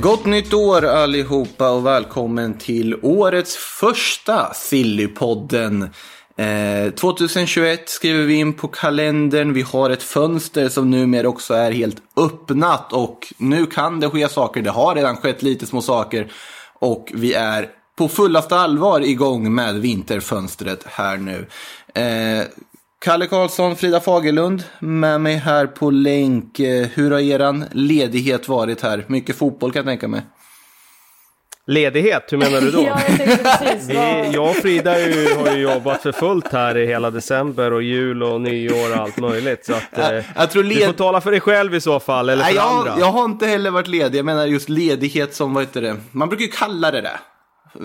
Gott nytt år allihopa och välkommen till årets första Sillypodden. Eh, 2021 skriver vi in på kalendern. Vi har ett fönster som numera också är helt öppnat och nu kan det ske saker. Det har redan skett lite små saker och vi är på fullaste allvar igång med vinterfönstret här nu. Eh, Kalle Karlsson, Frida Fagerlund med mig här på länk. Eh, Hur har eran ledighet varit här? Mycket fotboll kan jag tänka mig. Ledighet, hur menar du då? Ja, jag precis. Vi, jag och Frida har ju jobbat för fullt här i hela december och jul och nyår och allt möjligt. Så att, Jag- eh, jag tror Du led- får tala för dig själv i så fall, eller för Nej, andra. jag, jag har inte heller varit ledig. Jag menar just ledighet som, vad heter det? Man brukar ju kalla det det.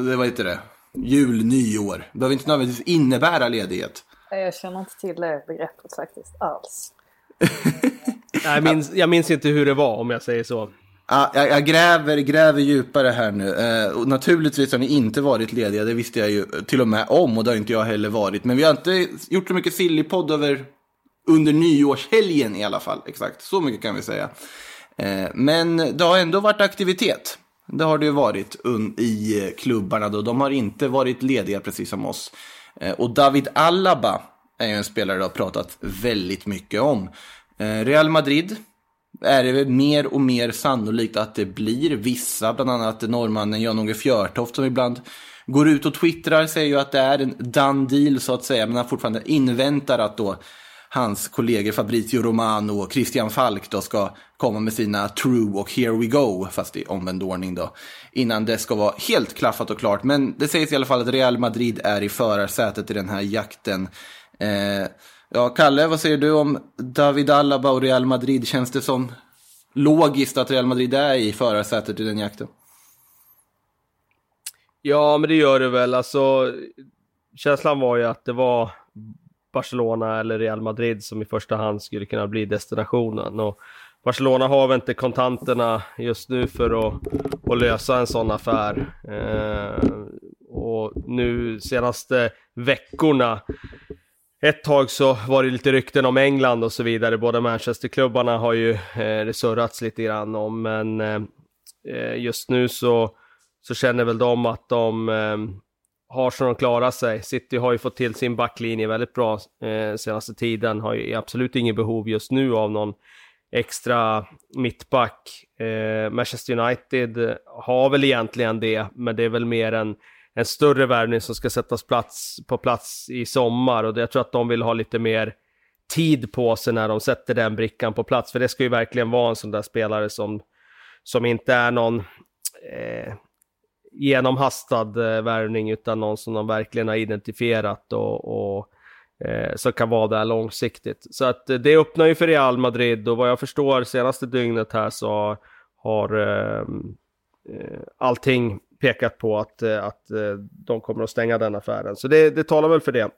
det vad heter det? Jul, nyår. Det behöver inte nödvändigtvis innebära ledighet. Jag känner inte till det begreppet faktiskt alls. Nej, jag, minns, jag minns inte hur det var om jag säger så. Ja, jag, jag gräver, gräver djupare här nu. Eh, och naturligtvis har ni inte varit lediga, det visste jag ju till och med om och det har inte jag heller varit. Men vi har inte gjort så mycket sillypodd över under nyårshelgen i alla fall. Exakt, så mycket kan vi säga. Eh, men det har ändå varit aktivitet. Det har det ju varit un- i klubbarna då. De har inte varit lediga precis som oss. Eh, och David Alaba är ju en spelare det har pratat väldigt mycket om. Eh, Real Madrid är det mer och mer sannolikt att det blir vissa, bland annat norrmannen Jan-Åge Fjörtoft som ibland går ut och twittrar, säger ju att det är en done deal så att säga, men han fortfarande inväntar att då hans kollegor Fabrizio Romano och Christian Falk då ska komma med sina true och here we go, fast i omvänd ordning då, innan det ska vara helt klaffat och klart. Men det sägs i alla fall att Real Madrid är i förarsätet i den här jakten. Eh, ja, Kalle, vad säger du om David Alaba och Real Madrid? Känns det som logiskt att Real Madrid är i förarsätet i den jakten? Ja, men det gör det väl. Alltså, känslan var ju att det var Barcelona eller Real Madrid som i första hand skulle kunna bli destinationen. Och Barcelona har väl inte kontanterna just nu för att, att lösa en sån affär. Eh, och nu senaste veckorna ett tag så var det lite rykten om England och så vidare. Båda Manchesterklubbarna har ju eh, det surrats lite grann om, men eh, just nu så, så känner väl de att de eh, har så de klarar sig. City har ju fått till sin backlinje väldigt bra eh, senaste tiden, har ju absolut inget behov just nu av någon extra mittback. Eh, Manchester United har väl egentligen det, men det är väl mer en, en större värvning som ska sättas plats, på plats i sommar och jag tror att de vill ha lite mer tid på sig när de sätter den brickan på plats, för det ska ju verkligen vara en sån där spelare som, som inte är någon eh, genomhastad eh, värvning utan någon som de verkligen har identifierat och, och eh, som kan vara där långsiktigt. Så att eh, det öppnar ju för Real Madrid och vad jag förstår senaste dygnet här så har ehm, eh, allting pekat på att, eh, att de kommer att stänga den affären. Så det, det talar väl för det.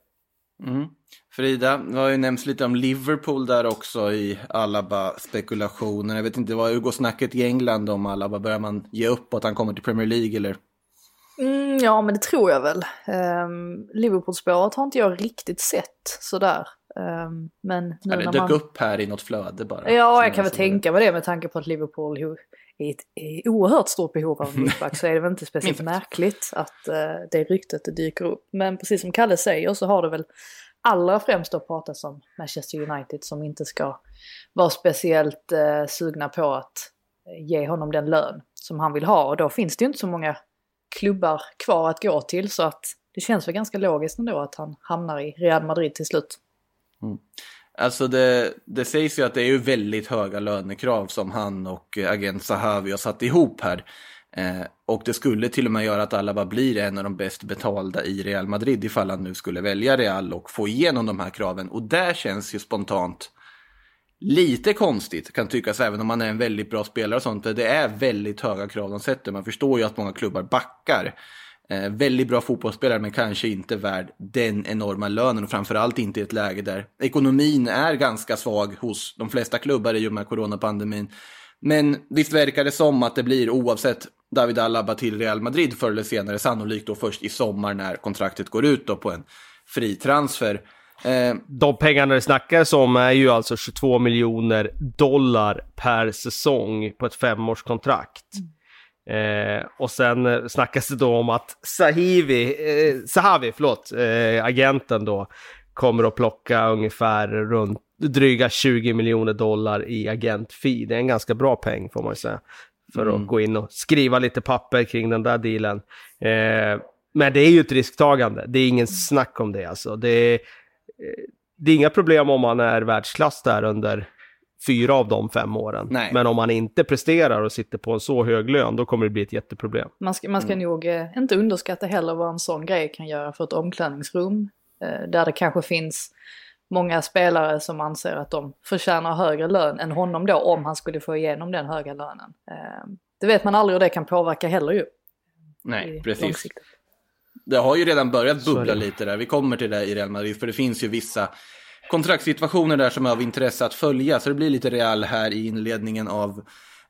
Mm. Frida, det har ju nämnts lite om Liverpool där också i Alaba-spekulationen. Jag vet inte, vad hur går snacket i England om Alaba? Börjar man ge upp att han kommer till Premier League eller? Mm, ja, men det tror jag väl. Um, Liverpool-spåret har inte jag riktigt sett sådär. Um, men nu Ja, det när dök man... upp här i något flöde bara. Ja, jag kan väl tänka mig det med tanke på att Liverpool i ett i oerhört stort behov av en mittback så är det väl inte speciellt märkligt att eh, det ryktet dyker upp. Men precis som Kalle säger så har det väl allra främst då pratats om Manchester United som inte ska vara speciellt eh, sugna på att eh, ge honom den lön som han vill ha och då finns det ju inte så många klubbar kvar att gå till så att det känns väl ganska logiskt ändå att han hamnar i Real Madrid till slut. Alltså det, det sägs ju att det är ju väldigt höga lönekrav som han och eh, agent Sahavi har satt ihop här. Eh, och det skulle till och med göra att Alaba blir en av de bäst betalda i Real Madrid ifall han nu skulle välja Real och få igenom de här kraven. Och där känns ju spontant lite konstigt kan tyckas även om man är en väldigt bra spelare och sånt. Det är väldigt höga krav de sätter. Man förstår ju att många klubbar backar. Eh, väldigt bra fotbollsspelare men kanske inte värd den enorma lönen och framförallt inte i ett läge där ekonomin är ganska svag hos de flesta klubbar i och med coronapandemin. Men visst verkar det som att det blir oavsett David Alaba till Real Madrid förr eller senare, sannolikt då först i sommar när kontraktet går ut då på en fri transfer. Eh, De pengarna det snackas om är ju alltså 22 miljoner dollar per säsong på ett femårskontrakt. Eh, och sen eh, snackas det då om att Sahivi, eh, Sahavi, förlåt, eh, agenten då, kommer att plocka ungefär runt dryga 20 miljoner dollar i agentfee. Det är en ganska bra peng får man ju säga. För att gå in och skriva lite papper kring den där dealen. Eh, men det är ju ett risktagande, det är ingen snack om det alltså. Det är, eh, det är inga problem om man är världsklass där under fyra av de fem åren. Nej. Men om man inte presterar och sitter på en så hög lön, då kommer det bli ett jätteproblem. Man ska, man ska nog eh, inte underskatta heller vad en sån grej kan göra för ett omklädningsrum. Eh, där det kanske finns många spelare som anser att de förtjänar högre lön än honom då om han skulle få igenom den höga lönen. Eh, det vet man aldrig hur det kan påverka heller ju. nej, precis. långsiktigt. Det har ju redan börjat bubbla lite där. Vi kommer till det i Real Madrid, för det finns ju vissa kontraktssituationer där som är av intresse att följa. Så det blir lite Real här i inledningen av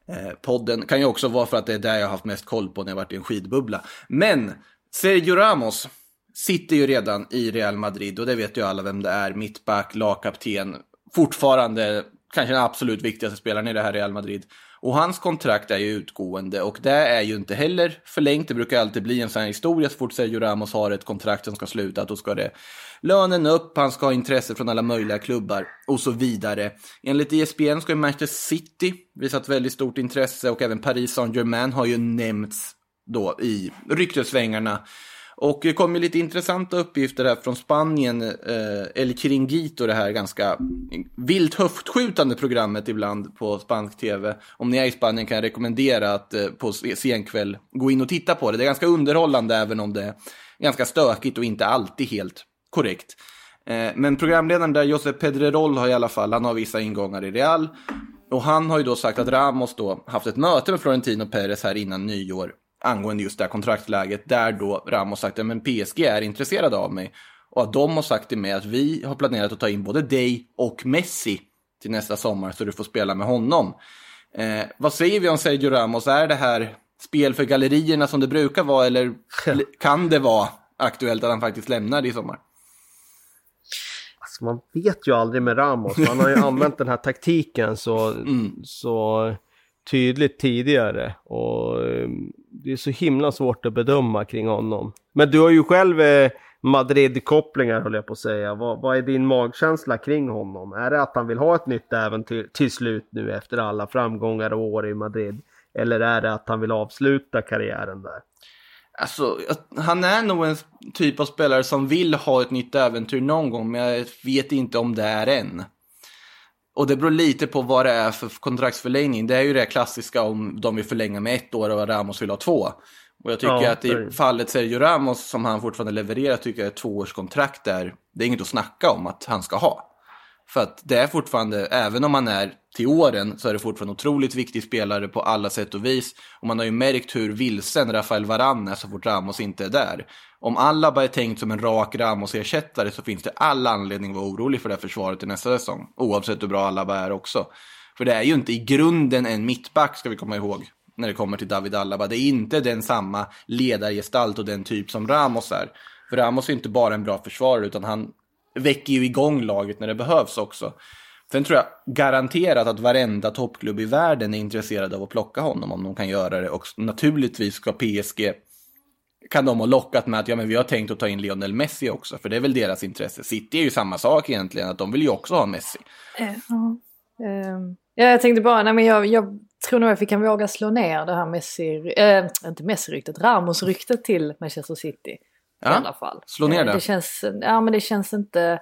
eh, podden. Kan ju också vara för att det är där jag har haft mest koll på när jag varit i en skidbubbla. Men Sergio Ramos sitter ju redan i Real Madrid och det vet ju alla vem det är. Mittback, lagkapten, fortfarande kanske den absolut viktigaste spelaren i det här Real Madrid. Och hans kontrakt är ju utgående och det är ju inte heller förlängt. Det brukar alltid bli en sån här historia så fort Sergio Ramos har ett kontrakt som ska sluta. Då ska det lönen upp, han ska ha intresse från alla möjliga klubbar och så vidare. Enligt ESPN ska ju Manchester City visat väldigt stort intresse och även Paris Saint-Germain har ju nämnts då i ryktesvängarna. Och det kom ju lite intressanta uppgifter här från Spanien, eh, El Chiringuito, det här ganska vilt höftskjutande programmet ibland på spansk tv. Om ni är i Spanien kan jag rekommendera att eh, på sen kväll gå in och titta på det. Det är ganska underhållande även om det är ganska stökigt och inte alltid helt korrekt. Eh, men programledaren där, Josep Pedrerol, har i alla fall, han har vissa ingångar i Real. Och han har ju då sagt att Ramos då haft ett möte med Florentino Perez här innan nyår angående just det här kontraktläget där då Ramos sagt att men PSG är intresserade av mig. Och att de har sagt till mig att vi har planerat att ta in både dig och Messi till nästa sommar så du får spela med honom. Eh, vad säger vi om Sergio Ramos? Är det här spel för gallerierna som det brukar vara eller kan det vara aktuellt att han faktiskt lämnar i sommar? Alltså man vet ju aldrig med Ramos. Han har ju använt den här taktiken så, Mm. så tydligt tidigare. Och eh, det är så himla svårt att bedöma kring honom. Men du har ju själv eh, Madrid-kopplingar höll jag på att säga. Vad, vad är din magkänsla kring honom? Är det att han vill ha ett nytt äventyr till slut nu efter alla framgångar och år i Madrid? Eller är det att han vill avsluta karriären där? Alltså, han är nog en typ av spelare som vill ha ett nytt äventyr någon gång, men jag vet inte om det är än. Och det beror lite på vad det är för kontraktsförlängning. Det är ju det klassiska om de vill förlänga med ett år och Ramos vill ha två. Och jag tycker Ja, att i fallet Sergio Ramos, som han fortfarande levererar, tycker jag ett tvåårskontrakt är, det är inget att snacka om att han ska ha. För att det är fortfarande, även om han är till åren, så är det fortfarande en otroligt viktig spelare på alla sätt och vis. Och man har ju märkt hur vilsen Rafael Varane är så fort Ramos inte är där. Om Alaba är tänkt som en rak Ramos-ersättare så finns det all anledning att vara orolig för det här försvaret i nästa säsong. Oavsett hur bra Alaba är också. För det är ju inte i grunden en mittback, ska vi komma ihåg, när det kommer till David Alaba. Det är inte den samma ledargestalt och den typ som Ramos är. För Ramos är inte bara en bra försvarare, utan han väcker ju igång laget när det behövs också. Sen tror jag garanterat att varenda toppklubb i världen är intresserad av att plocka honom om de kan göra det. Och naturligtvis ska PSG, kan de ha lockat med att ja, men vi har tänkt att ta in Lionel Messi också, för det är väl deras intresse. City är ju samma sak egentligen, att de vill ju också ha Messi. Uh, uh, Ja, jag tänkte bara, nej men jag, jag tror nog att vi kan våga slå ner det här Messi, äh, inte Messi-ryktet, Ramos-ryktet till Manchester City. I Ja, alla fall. slå ner Eh, det. Det känns, ja men det känns inte,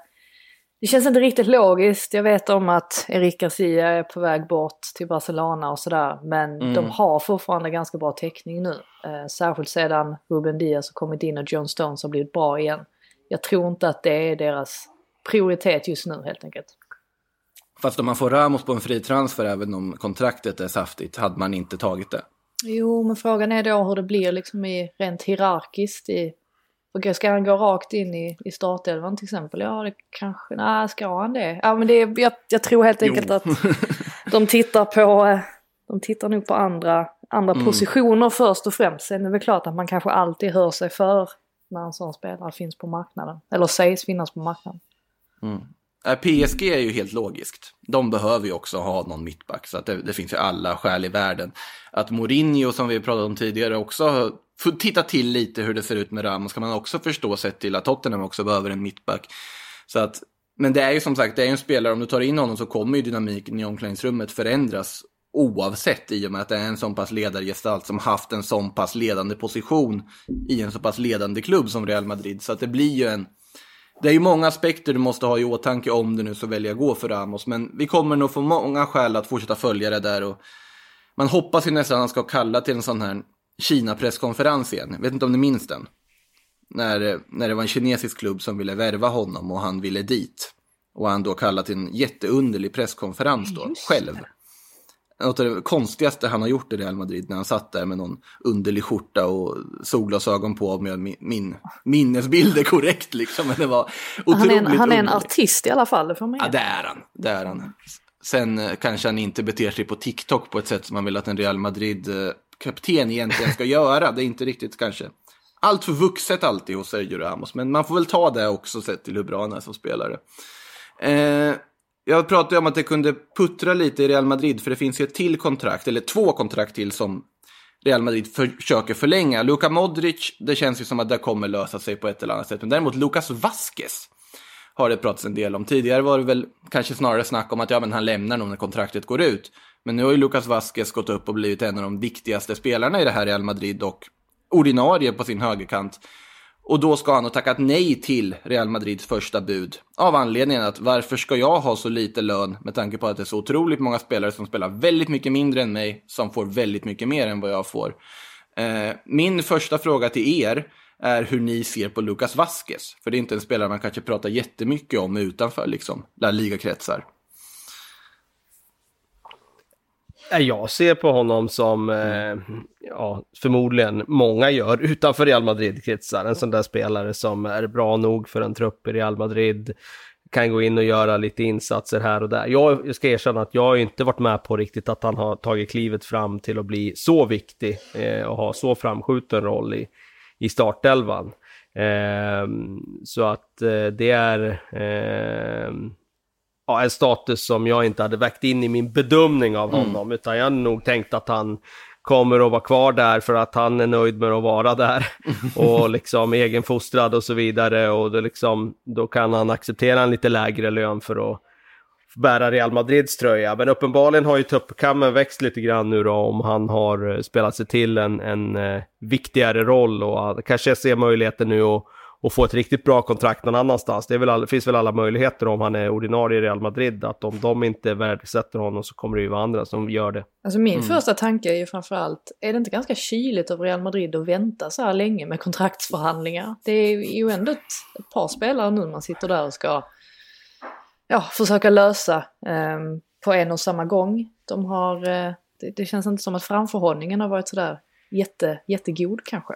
det känns inte riktigt logiskt. Jag vet om att Eric Garcia är på väg bort till Barcelona och sådär. Men Mm. de har fortfarande ganska bra täckning nu. Eh, särskilt sedan Ruben Diaz har kommit in och John Stones har blivit bra igen. Jag tror inte att det är deras prioritet just nu helt enkelt. Fast om man får Ramos på en fri transfer även om kontraktet är saftigt hade man inte tagit det. Jo, men frågan är då hur det blir liksom i, rent hierarkiskt i... Och ska han gå rakt in i, i startelvan till exempel? Ja, det kanske... Nej, ska han det? Ja, men det är, jag, jag tror helt enkelt Jo. att de tittar på... eh, De tittar nog på andra, andra positioner först och främst. Sen är det väl klart att man kanske alltid hör sig för när en sån spelare finns på marknaden. Eller sägs finnas på marknaden. Äh, PSG är ju helt logiskt. De behöver ju också ha någon mittback, så att det, det finns ju alla skäl i världen. Att Mourinho, som vi pratade om tidigare, också titta till lite hur det ser ut med Ramos, kan man också förstå sett till att Tottenham också behöver en mittback. Så att, men det är ju som sagt, det är ju en spelare, om du tar in honom så kommer ju dynamiken i omklädningsrummet förändras oavsett i och med att det är en sån pass ledargestalt som haft en sån pass ledande position i en så pass ledande klubb som Real Madrid. Så att det blir ju en, det är ju många aspekter du måste ha i åtanke om du nu så väljer att gå för Ramos. Men vi kommer nog få många skäl att fortsätta följa det där. Och man hoppas ju nästan att han ska kalla till en sån här Kina-presskonferens igen. Jag vet inte om ni minns den? När, när det var en kinesisk klubb som ville värva honom och han ville dit. Och han då kallade till en jätteunderlig presskonferens då, själv. Något av det konstigaste han har gjort i Real Madrid när han satt där med någon underlig skjorta och solglasögon på om jag min, min minnesbild är korrekt liksom. Men det var Han är, en, han är en artist i alla fall, det får man Ja, det är han. Det är han. Sen eh, kanske han inte beter sig på TikTok på ett sätt som man vill att en Real kapten egentligen ska göra. Det är inte riktigt kanske allt för vuxet alltid hos Sergio Ramos. Men man får väl ta det också sett till hur bra han är som spelare. Eh, jag pratade om att det kunde puttra lite i Real Madrid, för det finns ju ett till kontrakt, eller två kontrakt till som Real Madrid försöker förlänga. Luka Modric, det känns ju som att det kommer lösa sig på ett eller annat sätt. Men däremot Lucas Vasquez har det pratats en del om. Tidigare var det väl kanske snarare snack om att ja, men han lämnar nog när kontraktet går ut. Men nu har ju Lucas Vasquez gått upp och blivit en av de viktigaste spelarna i det här Real Madrid och ordinarie på sin högerkant. Och då ska han ha tackat nej till Real Madrids första bud. Av anledningen att varför ska jag ha så lite lön med tanke på att det är så otroligt många spelare som spelar väldigt mycket mindre än mig som får väldigt mycket mer än vad jag får. Eh, min första fråga till er är hur ni ser på Lucas Vasquez. För det är inte en spelare man kanske pratar jättemycket om utanför liksom, La Liga-kretsar. Ja, jag ser på honom som, eh, ja, förmodligen många gör utanför Real Madrid-kretsar. En sån där spelare som är bra nog för en trupp i Real Madrid. Kan gå in och göra lite insatser här och där. Jag, jag ska erkänna att jag har inte varit med på riktigt att han har tagit klivet fram till att bli så viktig eh, och ha så framskjuten roll i, i startelvan. Eh, så att eh, det är eh, ja, en status som jag inte hade vägt in i min bedömning av honom. Utan jag hade nog tänkt att han kommer att vara kvar där för att han är nöjd med att vara där. Och liksom egenfostrad och så vidare. Och då, liksom, då kan han acceptera en lite lägre lön för att bära Real Madrids tröja. Men uppenbarligen har ju tuppkammen växt lite grann nu då om han har eh, spelat sig till en, en eh, viktigare roll och kanske ser möjligheten nu att och få ett riktigt bra kontrakt någon annanstans. Det är väl all, finns väl alla möjligheter om han är ordinarie i Real Madrid att om de inte värdesätter honom så kommer det ju vara andra som gör det. Alltså min första tanke är ju framförallt, är det inte ganska kyligt av Real Madrid att vänta så här länge med kontraktsförhandlingar? Det är ju ändå ett, ett par spelare nu man sitter där och ska ja, försöka lösa ehm, på en och samma gång. De har, eh, det, det känns inte som att framförhållningen har varit sådär jätte, jättegod kanske.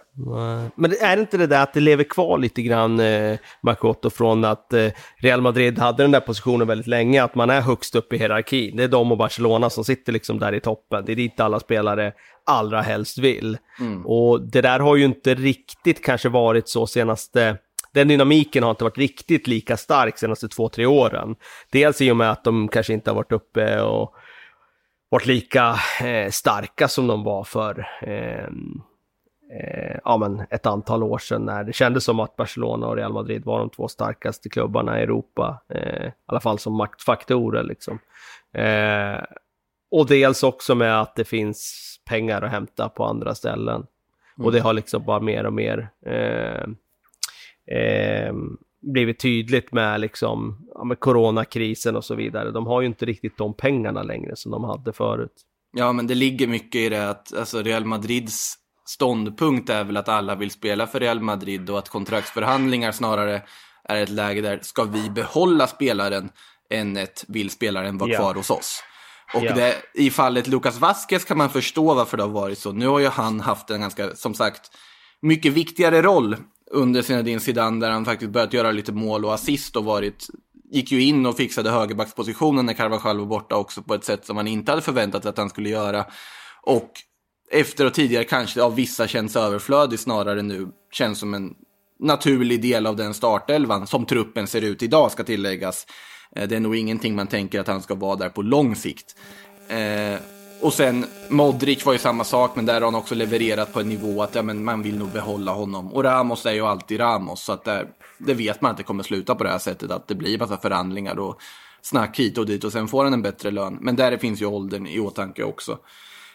Men är det inte det där att det lever kvar lite grann, eh, Makoto, från att eh, Real Madrid hade den där positionen väldigt länge, att man är högst upp i hierarkin. Det är de och Barcelona som sitter liksom där i toppen. Det är dit alla spelare allra helst vill. Och det där har ju inte riktigt kanske varit så senaste den dynamiken har inte varit riktigt lika stark senaste två, tre åren. Dels i och med att de kanske inte har varit uppe och varit lika eh, starka som de var för eh, eh, ja, men ett antal år sedan när det kändes som att Barcelona och Real Madrid var de två starkaste klubbarna i Europa. Eh, I alla fall som maktfaktorer liksom. Eh, och dels också med att det finns pengar att hämta på andra ställen. Och det har liksom bara mer och mer eh, eh, blivit tydligt med liksom, ja, med coronakrisen och så vidare. De har ju inte riktigt de pengarna längre som de hade förut. Ja, men det ligger mycket i det att alltså, Real Madrids ståndpunkt är väl att alla vill spela för Real Madrid och att kontraktsförhandlingar snarare är ett läge där ska vi behålla spelaren än ett vill spelaren vara Ja. kvar hos oss. Och Ja. det, i fallet Lucas Vasquez kan man förstå varför det har varit så. Nu har ju han haft en ganska, som sagt, mycket viktigare roll under Zinedine Zidane där han faktiskt börjat göra lite mål och assist och varit, gick ju in och fixade högerbackspositionen när Carvajal var borta också på ett sätt som man inte hade förväntat sig att han skulle göra. Och efter och tidigare kanske av vissa känns överflödig snarare nu känns som en naturlig del av den startelvan som truppen ser ut idag ska tilläggas. Eh, det är nog ingenting man tänker att han ska vara där på lång sikt. Eh, och sen Modric var ju samma sak, men där har han också levererat på en nivå att ja, men man vill nog behålla honom. Och Ramos är ju alltid Ramos, så att det, det vet man att det kommer sluta på det här sättet, att det blir massa förhandlingar och snack hit och dit och sen får han en bättre lön. Men där finns ju åldern i åtanke också.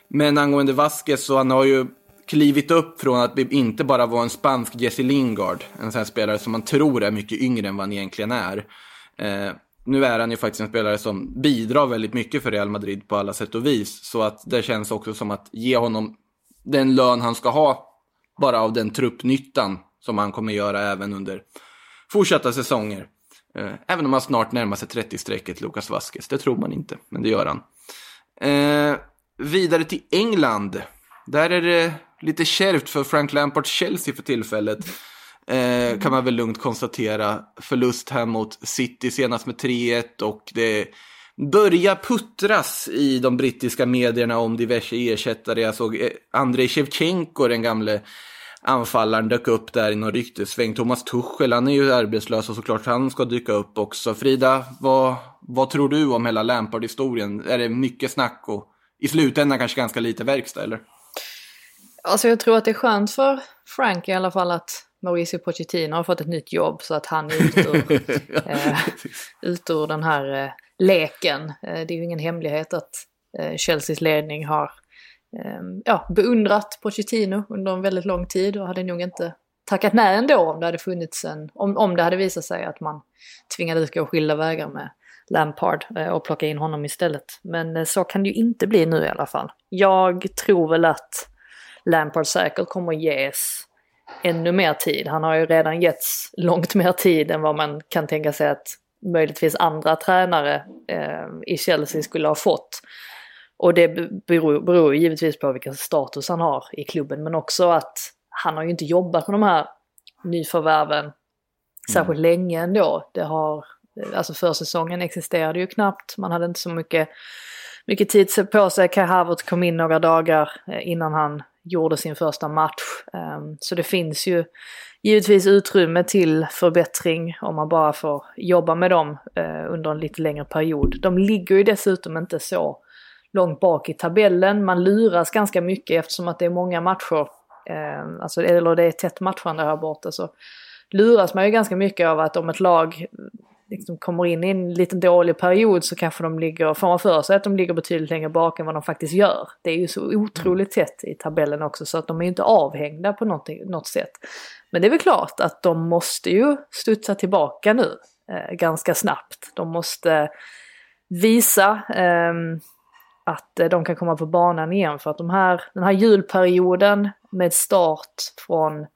Men angående Vasquez så han har ju klivit upp från att inte bara vara en spansk Jesse Lingard, en sån här spelare som man tror är mycket yngre än vad han egentligen är. Eh, nu är han ju faktiskt en spelare som bidrar väldigt mycket för Real Madrid på alla sätt och vis. Så att det känns också som att ge honom den lön han ska ha, bara av den truppnyttan som han kommer göra även under fortsatta säsonger. Eh, även om han snart närmar sig 30-strecket, Lucas Vasquez. Det tror man inte, men det gör han. Eh, vidare till England. Där är det lite kärvt för Frank Lampards Chelsea för tillfället. Eh, kan man väl lugnt konstatera. Förlust här mot City senast med 3-1 och det börjar puttras i de brittiska medierna om diverse ersättare. Jag såg eh, Andrei Shevchenko, den gamle anfallaren, dök upp där i någon ryktessväng. Thomas Tuchel, han är ju arbetslös och såklart han ska dyka upp också. Frida, vad, vad tror du om hela Lampard-historien? Är det mycket snack och i slutändan kanske ganska lite verkstad, eller? Alltså jag tror att det är skönt för Frank i alla fall att Mauricio Pochettino har fått ett nytt jobb så att han är ute ur, eh, ut ur den här eh, leken. Eh, det är ju ingen hemlighet att eh, Chelseas ledning har eh, ja, beundrat Pochettino under en väldigt lång tid och hade nog inte tackat nej ändå om det hade funnits en, om, om det hade visat sig att man tvingades gå skilda vägar med Lampard eh, och plocka in honom istället. Men eh, så kan det ju inte bli nu i alla fall. Jag tror väl att Lampard säkert kommer ges ännu mer tid. Han har ju redan getts långt mer tid än vad man kan tänka sig att möjligtvis andra tränare eh, i Chelsea skulle ha fått. Och det beror, beror givetvis på vilken status han har i klubben men också att han har ju inte jobbat med de här nyförvärven särskilt länge ändå. Det har, alltså försäsongen existerade ju knappt, man hade inte så mycket, mycket tid på sig. Kai Havertz kom in några dagar eh, innan han gjorde sin första match. Ehm, så det finns ju givetvis utrymme till förbättring om man bara får jobba med dem eh, under en lite längre period. De ligger ju dessutom inte så långt bak i tabellen. Man luras ganska mycket eftersom att det är många matcher, ehm, alltså, eller det är tätt matchande här borta, så luras man ju ganska mycket av att om ett lag liksom kommer in i en liten dålig period så kanske de ligger, får man för sig att de ligger betydligt längre bak än vad de faktiskt gör. Det är ju så otroligt tätt i tabellen också så att de är ju inte avhängda på något, något sätt. Men det är väl klart att de måste ju studsa tillbaka nu eh, ganska snabbt. De måste visa eh, att de kan komma på banan igen för att de här, den här julperioden med start från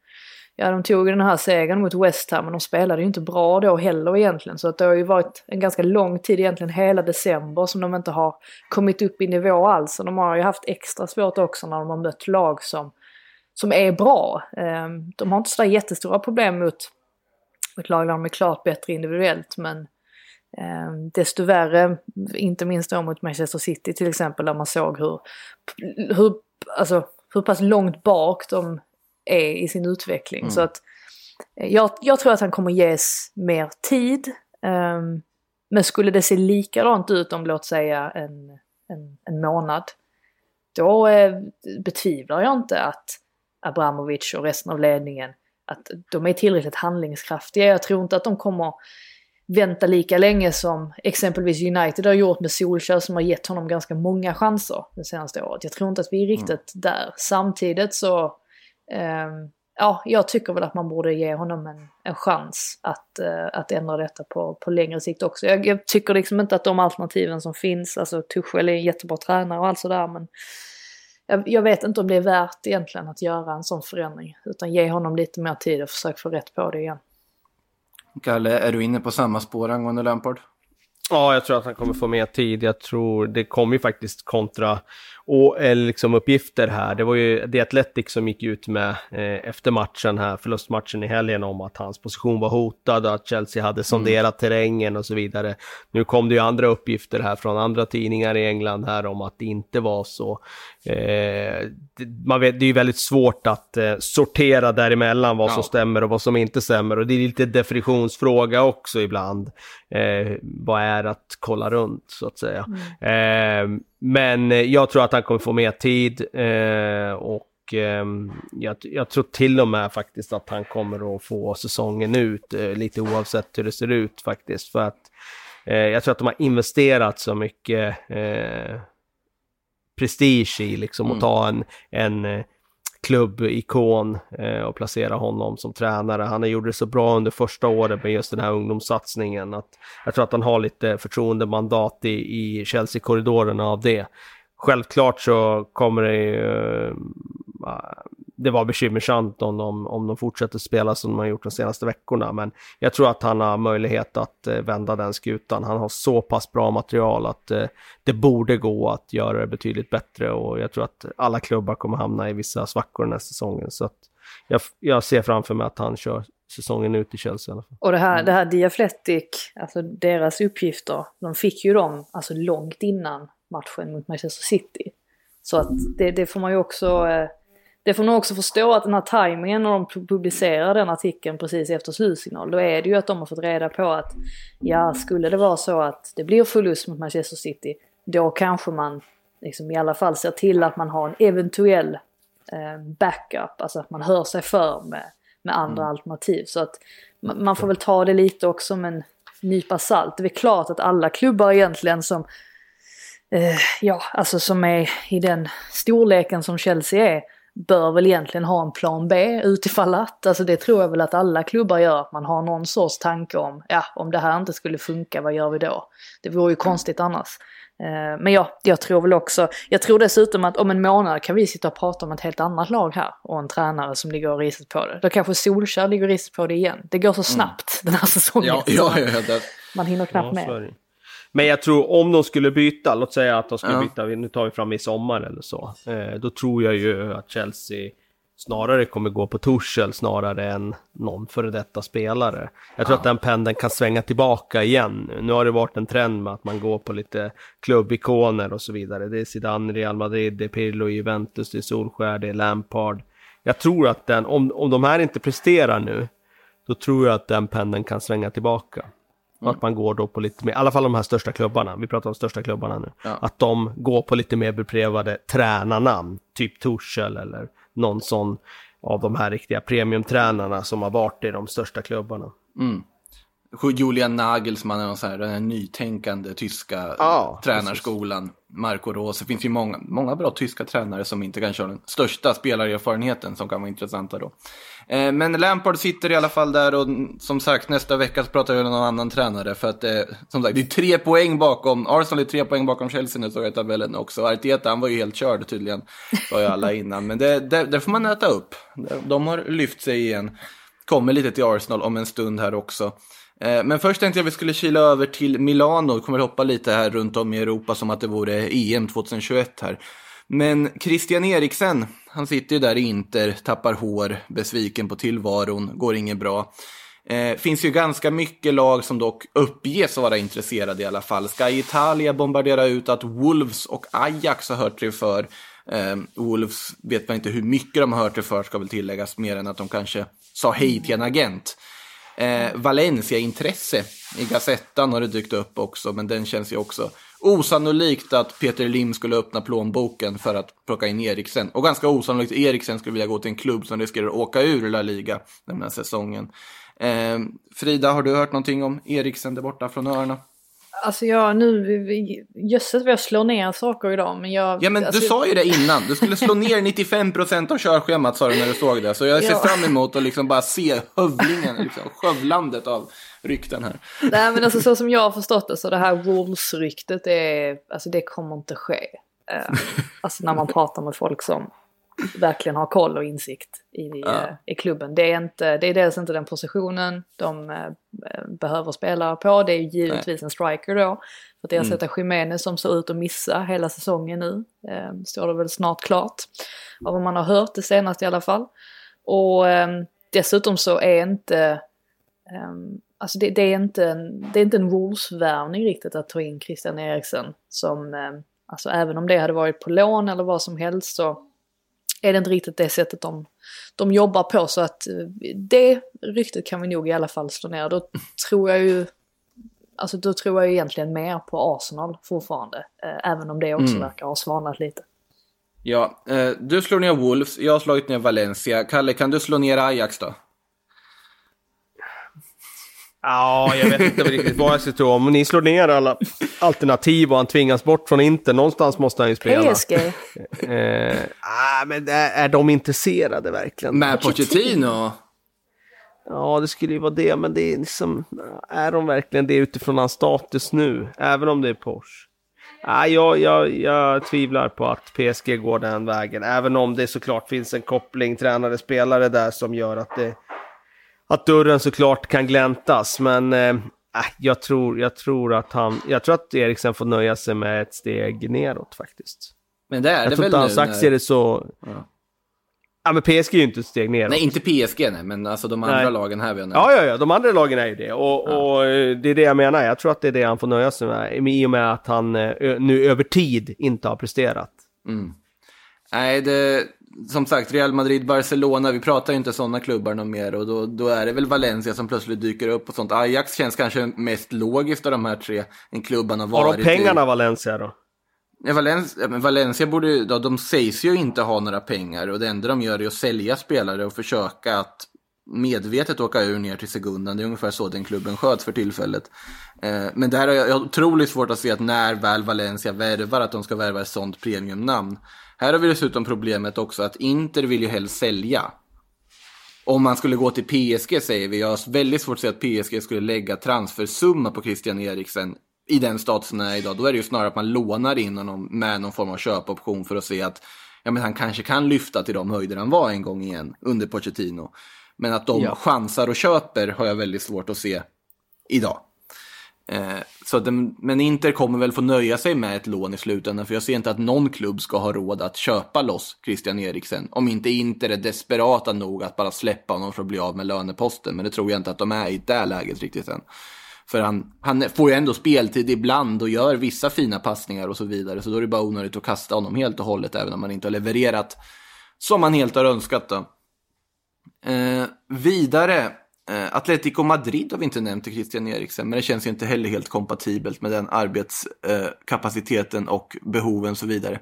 Ja, de tog den här segern mot West Ham men de spelade ju inte bra då heller egentligen. Så att det har ju varit en ganska lång tid, egentligen hela december, som de inte har kommit upp i nivå alls. Och de har ju haft extra svårt också när de har mött lag som, som är bra. Ehm, de har inte sådär jättestora problem mot ett lag där de är klart bättre individuellt men ehm, desto värre, inte minst då mot Manchester City till exempel, där man såg hur, hur, alltså, hur pass långt bak de är i sin utveckling. Mm. Så att eh, jag, jag tror att han kommer ges mer tid. ehm, men skulle det se likadant ut om låt säga en, en, en månad, då eh, betvivlar jag inte att Abramovic och resten av ledningen, att de är tillräckligt handlingskraftiga. Jag tror inte att de kommer vänta lika länge som exempelvis United har gjort med Solskjaer som har gett honom ganska många chanser det senaste året. Jag tror inte att vi är riktigt där. Samtidigt så, Ehm, ja, jag tycker väl att man borde ge honom en, en chans att, eh, att ändra detta på, på längre sikt också. Jag, jag tycker liksom inte att de alternativen som finns, alltså Tuchel är en jättebra tränare och allt sådär, men jag, jag vet inte om det är värt egentligen att göra en sån förändring. Utan ge honom lite mer tid och försök få rätt på det igen. Kalle, är du inne på samma spår angående Lampard? Ja, jag tror att han kommer få mer tid. Jag tror det kommer ju faktiskt kontra och liksom uppgifter här. Det var ju The Athletic som gick ut med eh, efter matchen här, förlustmatchen i helgen om att hans position var hotad, att Chelsea hade sonderat mm. terrängen och så vidare. Nu kom det ju andra uppgifter här från andra tidningar i England här om att det inte var så. Eh, man vet, det är ju väldigt svårt att eh, sortera däremellan vad ja. som stämmer och vad som inte stämmer och det är lite definitionsfråga också ibland. Eh, vad är att kolla runt så att säga. Mm. Eh, men jag tror att han kommer få mer tid eh, och eh, jag, jag, tror till och med faktiskt att han kommer att få säsongen ut, eh, lite oavsett hur det ser ut faktiskt. För att eh, jag tror att de har investerat så mycket eh, prestige i liksom mm. att ta en, en klubbikon eh, och placera honom som tränare. Han gjorde det så bra under första året med just den här ungdomssatsningen att jag tror att han har lite förtroendemandat i, i Chelsea-korridorerna av det. Självklart så kommer det ju eh, det var bekymmersamt om de, om de fortsätter spela som de har gjort de senaste veckorna. Men jag tror att han har möjlighet att eh, vända den skutan. Han har så pass bra material att eh, det borde gå att göra det betydligt bättre. Och jag tror att alla klubbar kommer hamna i vissa svackor den här säsongen. Så att jag, jag ser framför mig att han kör säsongen ut i Chelsea i alla fall. Och det här, det här Diafletic, alltså deras uppgifter, de fick ju dem alltså långt innan matchen mot Manchester City. Så att det, det får man ju också eh, det får man också förstå att den här tajmingen när de publicerar den artikeln precis efter slutsignal, då är det ju att de har fått reda på att ja, skulle det vara så att det blir förlust mot Manchester City, då kanske man liksom i alla fall ser till att man har en eventuell eh, backup, alltså att man hör sig för med, med andra mm. alternativ. Så att man får väl ta det lite också med en nypa salt. Det är klart att alla klubbar egentligen som eh, ja, alltså som är i den storleken som Chelsea är, bör väl egentligen ha en plan B utifall att. Alltså det tror jag väl att alla klubbar gör, att man har någon sorts tanke om, ja om det här inte skulle funka, vad gör vi då? Det vore ju konstigt annars. Eh, men ja, jag tror väl också, jag tror dessutom att om en månad kan vi sitta och prata om ett helt annat lag här och en tränare som ligger och riset på det. Då kanske Solskjaer ligger och riset på det igen. Det går så mm. snabbt mm. den här säsongen. Ja, ja, ja, ja, Man hinner knappt ja, med. Men jag tror om de skulle byta, låt säga att de skulle ja. byta, nu tar vi fram i sommar eller så. Eh, då tror jag ju att Chelsea snarare kommer gå på Torshäll snarare än någon före detta spelare. Jag tror ja. att den pendeln kan svänga tillbaka igen. Nu har det varit en trend med att man går på lite klubbikoner och så vidare. Det är Zidane Real Madrid, det är Pirlo Juventus, det är Solskär, det är Lampard. Jag tror att den, om, om de här inte presterar nu, då tror jag att den pendeln kan svänga tillbaka. Mm. Att man går då på lite mer, i alla fall de här största klubbarna, vi pratar om största klubbarna nu. Ja. Att de går på lite mer beprövade tränarnamn, typ Torshäll eller någon sån av de här riktiga premiumtränarna som har varit i de största klubbarna. Mm. Julian Nagelsmann är någon sån här, den här nytänkande tyska ah, tränarskolan. Precis. Marco Rose. Det finns ju många, många bra tyska tränare som inte kanske har den största spelarerfarenheten som kan vara intressanta då. Eh, men Lampard sitter i alla fall där och som sagt nästa vecka så pratar vi med någon annan tränare. För att eh, som sagt det är tre poäng bakom, Arsenal är tre poäng bakom Chelsea nu såg jag i tabellen också. Arteta han var ju helt körd tydligen, sa ju alla innan. Men det, det, det får man äta upp. De har lyft sig igen. Kommer lite till Arsenal om en stund här också. Eh, men först tänkte jag att vi skulle kila över till Milano, kommer hoppa lite här runt om i Europa som att det vore EM 2021 här. Men Christian Eriksen, han sitter ju där i Inter, tappar hår, besviken på tillvaron, går inget bra. Eh, finns ju ganska mycket lag som dock uppges vara intresserade i alla fall. Ska Italia bombardera ut att Wolves och Ajax har hört sig för. Eh, Wolves vet man inte hur mycket de har hört sig för, ska väl tilläggas, mer än att de kanske sa hej till en agent. Eh, Valencia-intresse i Gazettan har det dykt upp också, men den känns ju också osannolikt att Peter Lim skulle öppna plånboken för att plocka in Eriksen. Och ganska osannolikt att Eriksen skulle vilja gå till en klubb som riskerar att åka ur La Liga den här säsongen. Eh, Frida, har du hört någonting om Eriksen där borta från öarna? Alltså jag nu, jösses vad jag slår ner saker idag men jag... Ja men alltså, du sa ju det innan, du skulle slå ner 95% av körschemat sa du när du såg det. Så jag ser ja. fram emot att liksom bara se hövlingen, liksom, skövlandet av rykten här. Nej men alltså så som jag har förstått det så det här Wolves-ryktet är, alltså det kommer inte ske. Uh, alltså när man pratar med folk som verkligen har koll och insikt i, Ja. eh, i klubben. Det är, inte, det är dels inte den positionen de eh, behöver spela på. Det är ju givetvis en striker då. För att ersätta Jiménez som ser ut att missa hela säsongen nu. Eh, står det väl snart klart. Av vad man har hört det senaste i alla fall. Och eh, dessutom så är inte... alltså det, det, är inte en, det är inte en Wolves-värvning riktigt att ta in Christian Eriksen. Som, alltså även om det hade varit på lån eller vad som helst så är det inte riktigt det sättet de, de jobbar på. Så att eh, det ryktet kan vi nog i alla fall slå ner. Då tror jag ju, alltså då tror jag egentligen mer på Arsenal fortfarande. Eh, även om det också verkar ha svalnat lite. Ja, eh, du slår ner Wolves, jag har slagit ner Valencia. Kalle, kan du slå ner Ajax då? Ja, jag vet inte riktigt vad jag ska tro. Om ni slår ner alla alternativ och han tvingas bort från Inter, någonstans måste han ju spela. PSG, Eh, ah, men är, är de intresserade verkligen? Med Pochettino? Ja, det skulle ju vara det, men det är liksom... Är de verkligen det utifrån hans status nu? Även om det är Porsche? Ah, jag, jag, jag tvivlar på att PSG går den vägen, även om det såklart finns en koppling tränare-spelare där som gör att det... Att dörren såklart kan gläntas, men eh, äh, jag, tror, jag tror att han... Jag tror att Eriksen får nöja sig med ett steg neråt faktiskt. Men det är Jag det tror väl inte hans aktier när... är så... Ja. men PSG är ju inte ett steg neråt. Nej, inte PSG nej, men alltså de andra Nej. lagen här nämnt. Ja, ja, ja, de andra lagen är ju det. Och, och eh, det är det jag menar. Jag tror att det är det han får nöja sig med. I och med att han eh, nu över tid inte har presterat. Nej, det, som sagt, Real Madrid, Barcelona, vi pratar ju inte sådana klubbar någon mer och då, då är det väl Valencia som plötsligt dyker upp och sånt. Ajax känns kanske mest logiskt av de här tre, en klubban har Har varit de pengarna Valencia då? I. Ja, Valencia, men Valencia borde ju, ja, de sägs ju inte ha några pengar och det enda de gör är att sälja spelare och försöka att medvetet åka ur ner till segundan. Det är ungefär så den klubben sköts för tillfället. Eh, men där har jag, har otroligt svårt att se att när väl Valencia värvar att de ska värva ett sånt premiumnamn. Här har vi dessutom problemet också att Inter vill ju helst sälja. Om man skulle gå till PSG säger vi, jag har väldigt svårt att se att PSG skulle lägga transfersumma på Christian Eriksen i den statusen han är idag. Då är det ju snarare att man lånar in honom med någon form av köpoption för att se att ja, men han kanske kan lyfta till de höjder han var en gång igen under Pochettino. Men att de Ja. chansar och köper har jag väldigt svårt att se idag. Eh, så den, men Inter kommer väl få nöja sig med ett lån i slutändan, för jag ser inte att någon klubb ska ha råd att köpa loss Christian Eriksen. Om inte Inter är desperata nog att bara släppa honom för att bli av med löneposten, men det tror jag inte att de är i det läget riktigt än. För han, han får ju ändå speltid ibland och gör vissa fina passningar och så vidare, så då är det bara onödigt att kasta honom helt och hållet, även om han inte har levererat som han helt har önskat. Då. Eh, vidare, eh, Atletico Madrid har vi inte nämnt i Christian Eriksen, men det känns ju inte heller helt kompatibelt med den arbetskapaciteten eh, och behoven och så vidare.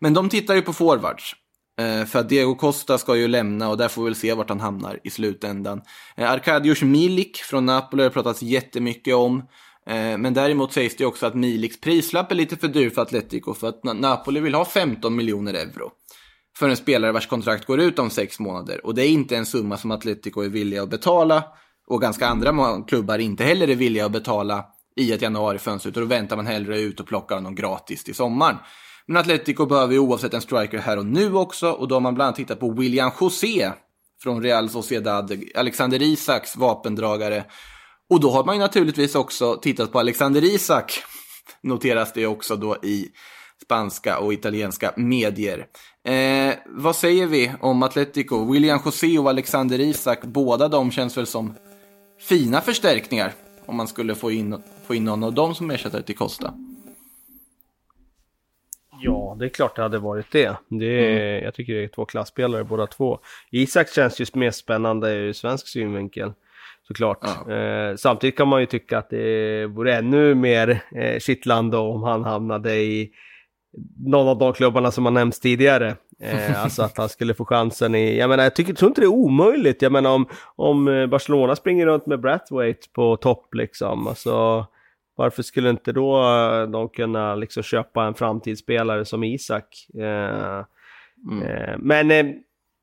Men de tittar ju på forwards. Eh, för att Diego Costa ska ju lämna och där får vi väl se vart han hamnar i slutändan. Eh, Arkadiusz Milik från Napoli har det pratats jättemycket om. Men däremot sägs det också att Miliks prislapp är lite för dyr för Atletico för att Napoli vill ha 15 miljoner euro för en spelare vars kontrakt går ut om sex månader. Och det är inte en summa som Atletico är villiga att betala och ganska andra klubbar inte heller är villiga att betala i ett januarifönster. Utan då väntar man hellre ut och plockar honom gratis till sommaren. Men Atletico behöver ju oavsett en striker här och nu också och då har man bland annat tittat på William José från Real Sociedad, Alexander Isaks vapendragare. Och då har man ju naturligtvis också tittat på Alexander Isak, noteras det också då i spanska och italienska medier. Eh, vad säger vi om Atletico? William José och Alexander Isak, båda de känns väl som fina förstärkningar om man skulle få in, få in någon av dem som ersättare till Costa. Ja, det är klart det hade varit det. det är, Jag tycker det är två klassspelare båda två. Isak känns ju mer spännande ur svensk synvinkel. Såklart. Ja. Eh, samtidigt kan man ju tycka att det vore ännu mer eh, kittlande om han hamnade i någon av de klubbarna som har nämnts tidigare. Eh, alltså att han skulle få chansen i, jag menar jag tycker, tror inte det är omöjligt. Jag menar om, om eh, Barcelona springer runt med Brathwaite på topp liksom. Alltså, varför skulle inte då eh, de kunna liksom köpa en framtidsspelare som Isak? Eh, eh, men eh,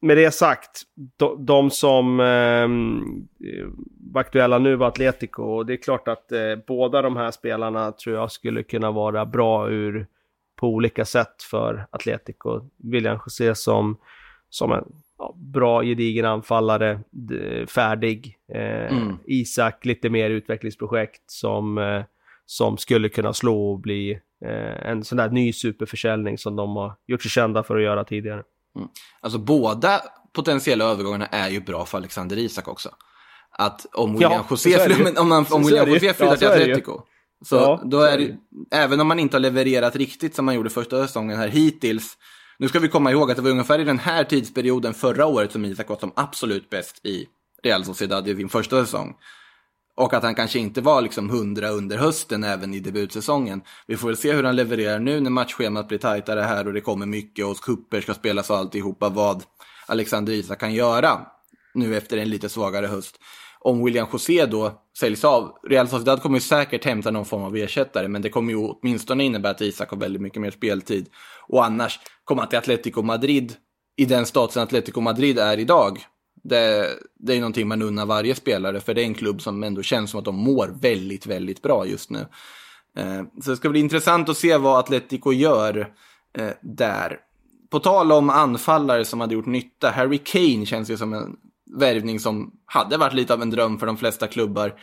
med det sagt, de, de som eh, var aktuella nu var Atletico och det är klart att båda de här spelarna tror jag skulle kunna vara bra ur på olika sätt för Atletico. William José som, som en ja, bra gedigen anfallare, färdig. Eh, Mm. Isak lite mer utvecklingsprojekt som, eh, som skulle kunna slå och bli eh, en sån där ny superförsäljning som de har gjort sig kända för att göra tidigare. Alltså båda potentiella övergångarna är ju bra för Alexander Isak också. Att om William Ja, José, om, William. José flyttar Ja, till. Atletico. Så Ja, då är det även om man inte har levererat riktigt som man gjorde första säsongen här hittills. Nu ska vi komma ihåg att det var ungefär i den här tidsperioden förra året som Isak var som absolut bäst i Real Sociedad i sin första säsong. Och att han kanske inte var liksom 100 under hösten även i debutsäsongen. Vi får väl se hur han levererar nu när matchschemat blir tajtare här och det kommer mycket och kupper ska spelas och alltihopa vad Alexander Isak kan göra nu efter en lite svagare höst. Om William José då säljs av, Real Sociedad kommer ju säkert hämta någon form av ersättare, men det kommer ju åtminstone innebära att Isak har väldigt mycket mer speltid. Och annars, komma till Atletico Madrid i den statusen Atletico Madrid är idag, det, det är någonting man unnar varje spelare, för det är en klubb som ändå känns som att de mår väldigt, väldigt bra just nu. Eh, så det ska bli intressant att se vad Atletico gör eh, där. På tal om anfallare som hade gjort nytta, Harry Kane känns ju som en värvning som hade varit lite av en dröm för de flesta klubbar.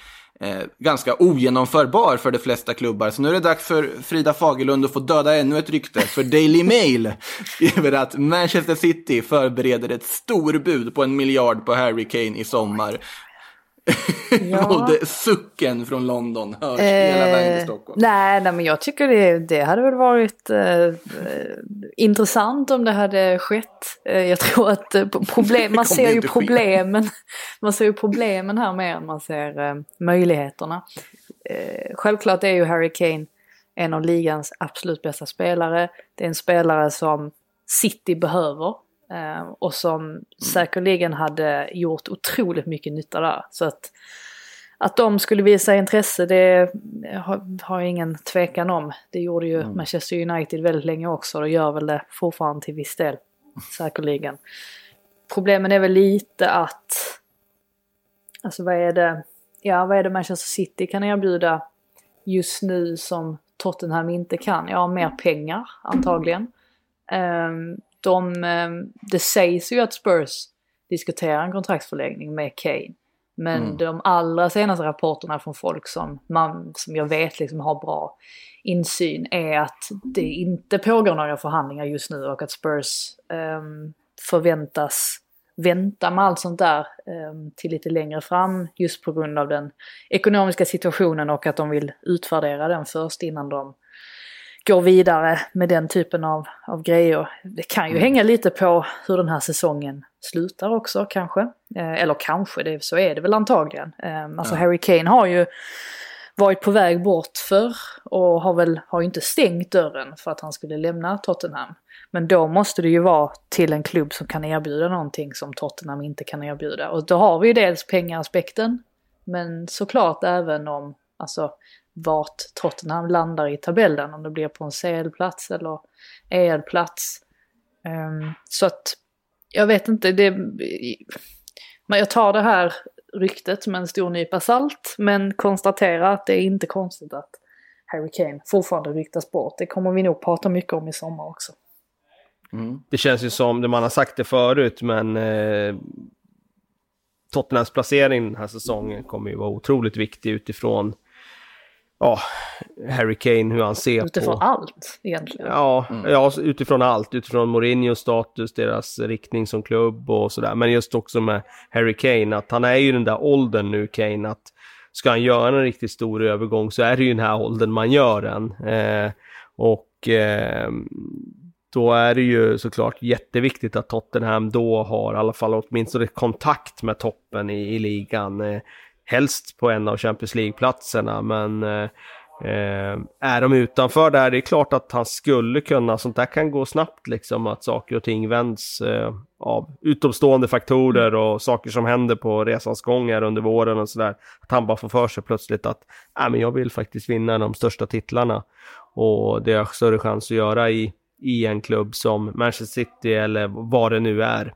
Eh, ganska ogenomförbar för de flesta klubbar. Så nu är det dags för Frida Fagerlund att få döda ännu ett rykte. För Daily Mail skriver att Manchester City förbereder ett storbud på en miljard på Harry Kane i sommar. Ja. Det, sucken från London hörs hela vägen till Stockholm. nej, nej, men jag tycker det, det hade väl varit eh, eh, intressant om det hade skett. Eh, jag tror att eh, problem, man ser ju problemen. Man ser ju problemen här mer än man ser eh, möjligheterna. Eh, självklart är ju Harry Kane en av ligans absolut bästa spelare. Det är en spelare som City behöver. Eh, Och som säkerligen hade gjort otroligt mycket nytta där. Så att att de skulle visa intresse det har, har jag ingen tvekan om. Det gjorde ju Manchester United väldigt länge också och gör väl det fortfarande till viss del. Säkerligen. Problemen är väl lite att... Alltså vad är det? Ja, vad är det Manchester City kan erbjuda just nu som Tottenham inte kan? Ja, mer pengar antagligen. Ehm, de, ehm, det sägs ju att Spurs diskuterar en kontraktsförlängning med Kane. Men de allra senaste rapporterna från folk som, man, som jag vet liksom har bra insyn är att det inte pågår några förhandlingar just nu och att Spurs ehm, förväntas vänta med allt sånt där ehm, till lite längre fram just på grund av den ekonomiska situationen och att de vill utvärdera den först innan de går vidare med den typen av, av grejer. Det kan ju hänga lite på hur den här säsongen slutar också kanske. Eh, eller kanske, det, så är det väl antagligen. Eh, alltså Harry Kane har ju varit på väg bort för och har väl har inte stängt dörren för att han skulle lämna Tottenham. Men då måste det ju vara till en klubb som kan erbjuda någonting som Tottenham inte kan erbjuda. Och då har vi ju dels pengaaspekten, men såklart även om alltså, vart Tottenham landar i tabellen, om det blir på en CL-plats eller EL-plats. Ehm, så att jag vet inte, det, men jag tar det här ryktet med en stor nypa salt, men konstaterar att det är inte konstigt att Harry Kane fortfarande ryktas bort. Det kommer vi nog prata mycket om i sommar också. Det känns ju som, det man har sagt det förut, men eh, Tottenhams placering den här säsongen kommer ju vara otroligt viktig utifrån ja, Harry Kane, hur han ser Utifrån på... allt egentligen. Ja, ja, utifrån allt. Utifrån Mourinhos status, deras riktning som klubb och sådär. Men just också med Harry Kane, att han är ju den där åldern nu, Kane, att ska han göra en riktigt stor övergång så är det ju den här åldern man gör den. Eh, och eh, då är det ju såklart jätteviktigt att Tottenham då har i alla fall åtminstone kontakt med toppen i, i ligan. Eh, helst på en av Champions League-platserna, men eh, eh, är de utanför där, det är klart att han skulle kunna, sånt där kan gå snabbt liksom, att saker och ting vänds eh, av utomstående faktorer och saker som händer på resans gång här under våren och sådär. Att han bara får för sig plötsligt att, nej men jag vill faktiskt vinna de största titlarna. Och det har större chans att göra i, i en klubb som Manchester City eller vad det nu är.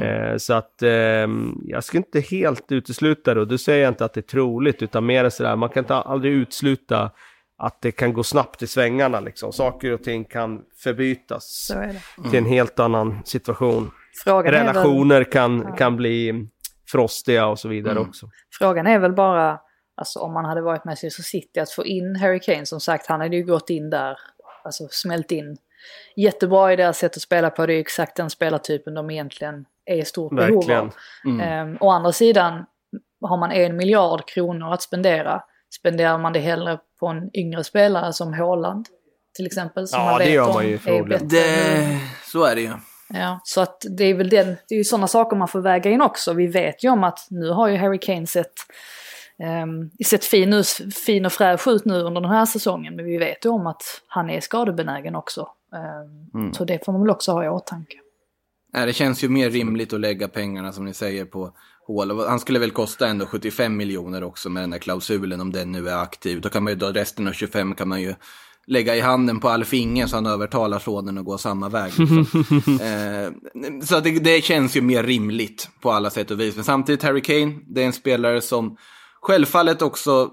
Eh, så att eh, jag ska inte helt utesluta det och då säger jag inte att det är troligt utan mer sådär, man kan inte aldrig utesluta att det kan gå snabbt i svängarna liksom. Saker och ting kan förbytas Så är det. till en helt annan situation. Frågan är väl- relationer kan, kan bli frostiga och så vidare Mm. också. Frågan är väl bara, alltså om man hade varit Manchester City, att få in Harry Kane, som sagt, han hade ju gått in där, alltså smält in. Jättebra i deras sätt att spela på, det är exakt den spelartypen de egentligen är i stort behov av. Mm. Ehm, å andra sidan, har man en miljard kronor att spendera, spenderar man det hellre på en yngre spelare som Haaland, till exempel, som Ja, man det vet gör om man ju förmodligen. bättre. Det, så är det ju. Ja, så att det är väl den, det är ju sådana saker man får väga in också. Vi vet ju om att nu har ju Harry Kane sett, um, sett fin, fin och fräsch ut nu under den här säsongen. Men vi vet ju om att han är skadebenägen också. Ehm, Så det får man väl också ha i åtanke. Nej, det känns ju mer rimligt att lägga pengarna som ni säger på Hall. Han skulle väl kosta ändå 75 miljoner också med den här klausulen om den nu är aktiv. Då kan man ju då resten av 25 kan man ju lägga i handen på Alf Inge så han övertalar sonen att gå samma väg. Liksom. eh, så det, det känns ju mer rimligt på alla sätt och vis. Men samtidigt Harry Kane, det är en spelare som självfallet också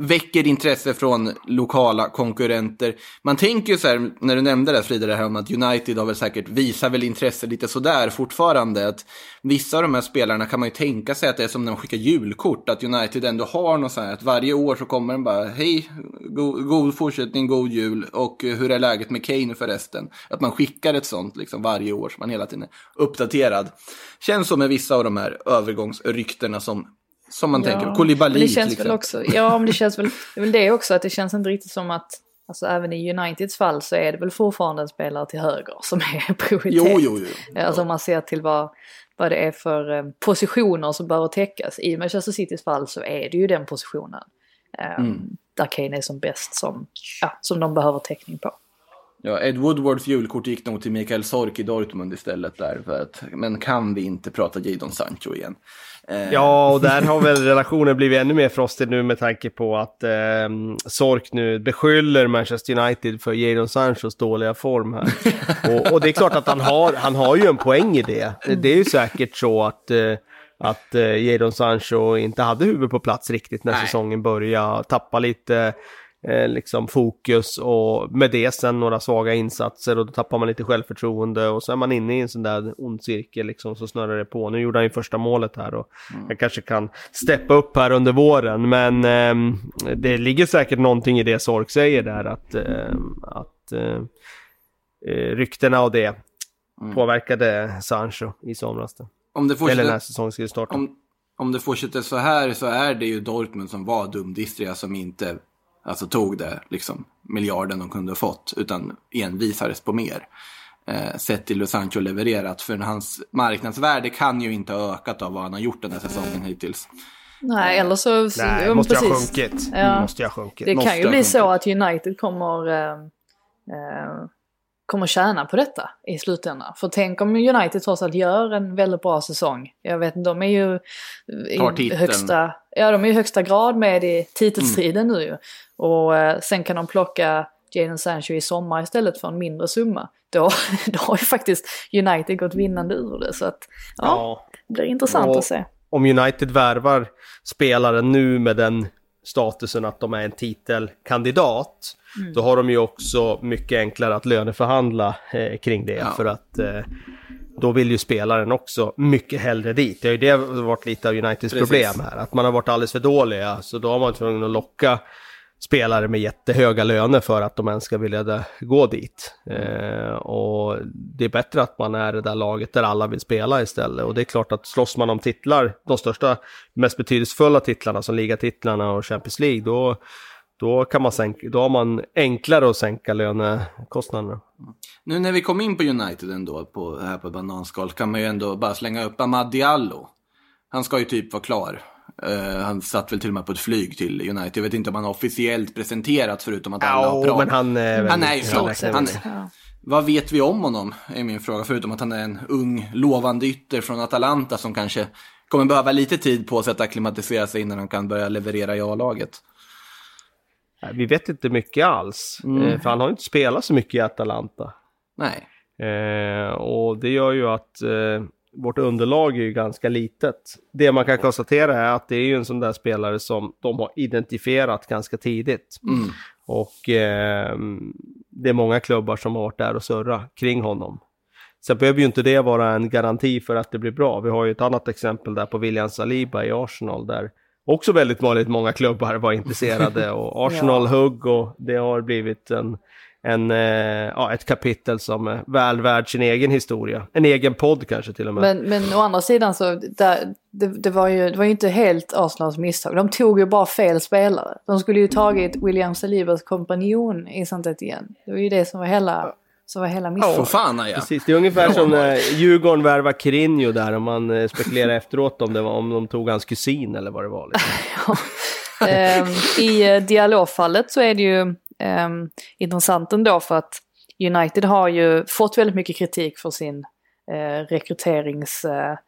väcker intresse från lokala konkurrenter. Man tänker ju så här, när du nämnde det Frida, det här om att United har väl säkert, visar väl intresse lite sådär fortfarande. Att vissa av de här spelarna kan man ju tänka sig att det är som när man skickar julkort, att United ändå har något så här, att varje år så kommer den bara, hej, god, god fortsättning, god jul, och eh, hur är läget med Kane förresten? Att man skickar ett sånt liksom varje år, så man hela tiden är uppdaterad. Känns som med vissa av de här övergångsryktena som som man tänker. men Koulibaly det till exempel. också, ja men det känns väl, det väl det också att det känns inte riktigt som att, alltså även i Uniteds fall så är det väl fortfarande en spelare till höger som är prioritet. Jo, jo, jo. Alltså om man ser till vad, vad det är för eh, positioner som behöver täckas. I Manchester Citys fall så är det ju den positionen. eh, Mm. Där Kane är som bäst som, ja, som de behöver täckning på. Ja, Ed Woodwards julkort gick nog till Mikael Sork i Dortmund istället där. För att, men kan vi inte prata Jadon Sancho igen? Eh, Ja, och där har väl relationen blivit ännu mer frostig nu med tanke på att eh, Sork nu beskyller Manchester United för Jadon Sanchos dåliga form här. och, och det är klart att han har, han har ju en poäng i det. Det är ju säkert så att eh, att eh, Jadon Sancho inte hade huvudet på plats riktigt när Nej. säsongen började, tappa lite eh, liksom fokus och med det sen några svaga insatser och då tappar man lite självförtroende och så är man inne i en sån där ond cirkel liksom så snurrar det på. Nu gjorde han ju första målet här och jag kanske kan steppa upp här under våren men ehm, det ligger säkert någonting i det Sork säger där att, ehm, att eh, eh, ryktena och det påverkade Sancho i somras. om, det Eller när fortsätter, säsongen skulle starta. om, om det fortsätter så här så är det ju Dortmund som var dumdristiga som inte alltså, tog det liksom, miljarden de kunde ha fått. Utan envisades på mer. Eh, sett till hur Sancho levererat. För hans marknadsvärde kan ju inte ha ökat av vad han har gjort den här säsongen hittills. Nej, eller så... Nej, ja, måste jag ha precis. sjunkit. Ja. Måste jag ha sjunkit. Det Måste kan ju bli så sjunkit. att United kommer, eh, eh, kommer tjäna på detta i slutändan. För tänk om United trots allt gör en väldigt bra säsong. Jag vet inte, de är ju i högsta, ja, de är i högsta grad med i titelstriden nu ju. Och eh, sen kan de plocka Jadon Sancho i sommar istället för en mindre summa. Då, då har ju faktiskt United gått vinnande ur det. Så att, ja, Ja. det blir intressant Och- att se. Om United värvar spelare nu med den statusen att de är en titelkandidat, Mm. då har de ju också mycket enklare att löneförhandla eh, kring det. Ja. För att eh, då vill ju spelaren också mycket hellre dit. Det har ju det varit lite av Uniteds Precis. problem här. Att man har varit alldeles för dåliga. Så då har man tvungen att locka spelare med jättehöga löner för att de ens ska vilja gå dit. Eh, och det är bättre att man är det där laget där alla vill spela istället. Och det är klart att slåss man om titlar, de största, mest betydelsefulla titlarna som ligatitlarna och Champions League, då, då, kan man sänka, då har man enklare att sänka lönekostnaderna. Nu när vi kom in på United ändå, på, här på bananskal, kan man ju ändå bara slänga upp Amad Diallo. Han ska ju typ vara klar. Eh, han satt väl till och med på ett flyg till United. Jag vet inte om han har officiellt presenterats förutom att alla har Ja, pratat. men han är Han är ju Han. Ja. vad vet vi om honom? Är min fråga. Förutom att han är en ung, lovande ytter från Atalanta som kanske kommer behöva lite tid på sig att acklimatisera sig innan han kan börja leverera i A-laget. Vi vet inte mycket alls. Mm. Eh, för han har ju inte spelat så mycket i Atalanta. Nej. Eh, och det gör ju att eh, vårt underlag är ju ganska litet. Det man kan konstatera är att det är ju en sån där spelare som de har identifierat ganska tidigt. Mm. Och eh, det är många klubbar som har varit där och surra kring honom. Sen behöver ju inte det vara en garanti för att det blir bra. Vi har ju ett annat exempel där på William Saliba i Arsenal där också väldigt vanligt många klubbar var intresserade och Arsenal hugg och det har blivit en, en, eh, ja, ett kapitel som är väl värd sin egen historia. En egen podd kanske till och med. Men, men å andra sidan så, där, det, det, var ju, det var ju inte helt Arsenals misstag. De tog ju bara fel spelare. De skulle ju tagit William Salibas kompanjon i sånt igen. Det var ju det som var hela, som var hela misstaget. Fofana ja. Precis, det är ungefär som när Djurgården värvar Kirinho där och man eh, spekulerar efteråt om, det var, om de tog hans kusin eller vad det var. Liksom. Ehm, I eh, Dialogfallet så är det ju ehm, intressant ändå för att United har ju fått väldigt mycket kritik för sin eh, rekryteringsstrategi.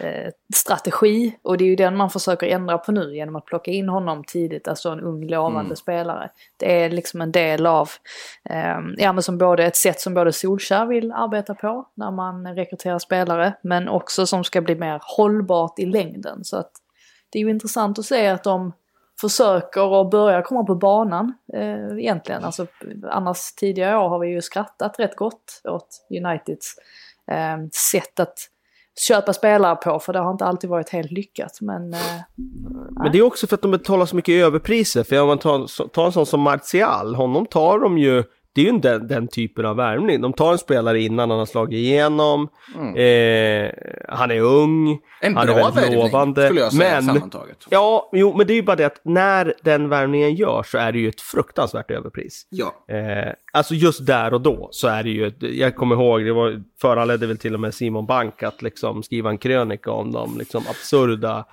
Eh, strategi. och det är ju den man försöker ändra på nu genom att plocka in honom tidigt, alltså en ung lovande spelare. Det är liksom en del av, ehm, ja men som både ett sätt som både Solskär vill arbeta på när man rekryterar spelare, men också som ska bli mer hållbart i längden. Så att det är ju intressant att se att de försöker och börjar komma på banan eh, egentligen. Alltså, annars tidigare år har vi ju skrattat rätt gott åt Uniteds eh, sätt att köpa spelare på för det har inte alltid varit helt lyckat. Men, eh, Men det är också för att de betalar så mycket överpriser. För om man tar, tar en sån som Martial, honom tar de ju det är ju den, den typen av värvning. De tar en spelare innan han har slagit igenom. Eh, han är ung. En han är bra väldigt värvning lovande. skulle jag säga men, sammantaget. Ja, jo, men det är ju bara det att när den värvningen görs så är det ju ett fruktansvärt överpris. Ja. Eh, alltså just där och då så är det ju, jag kommer ihåg, det var, föranledde väl till och med Simon Bank att liksom skriva en krönika om de liksom absurda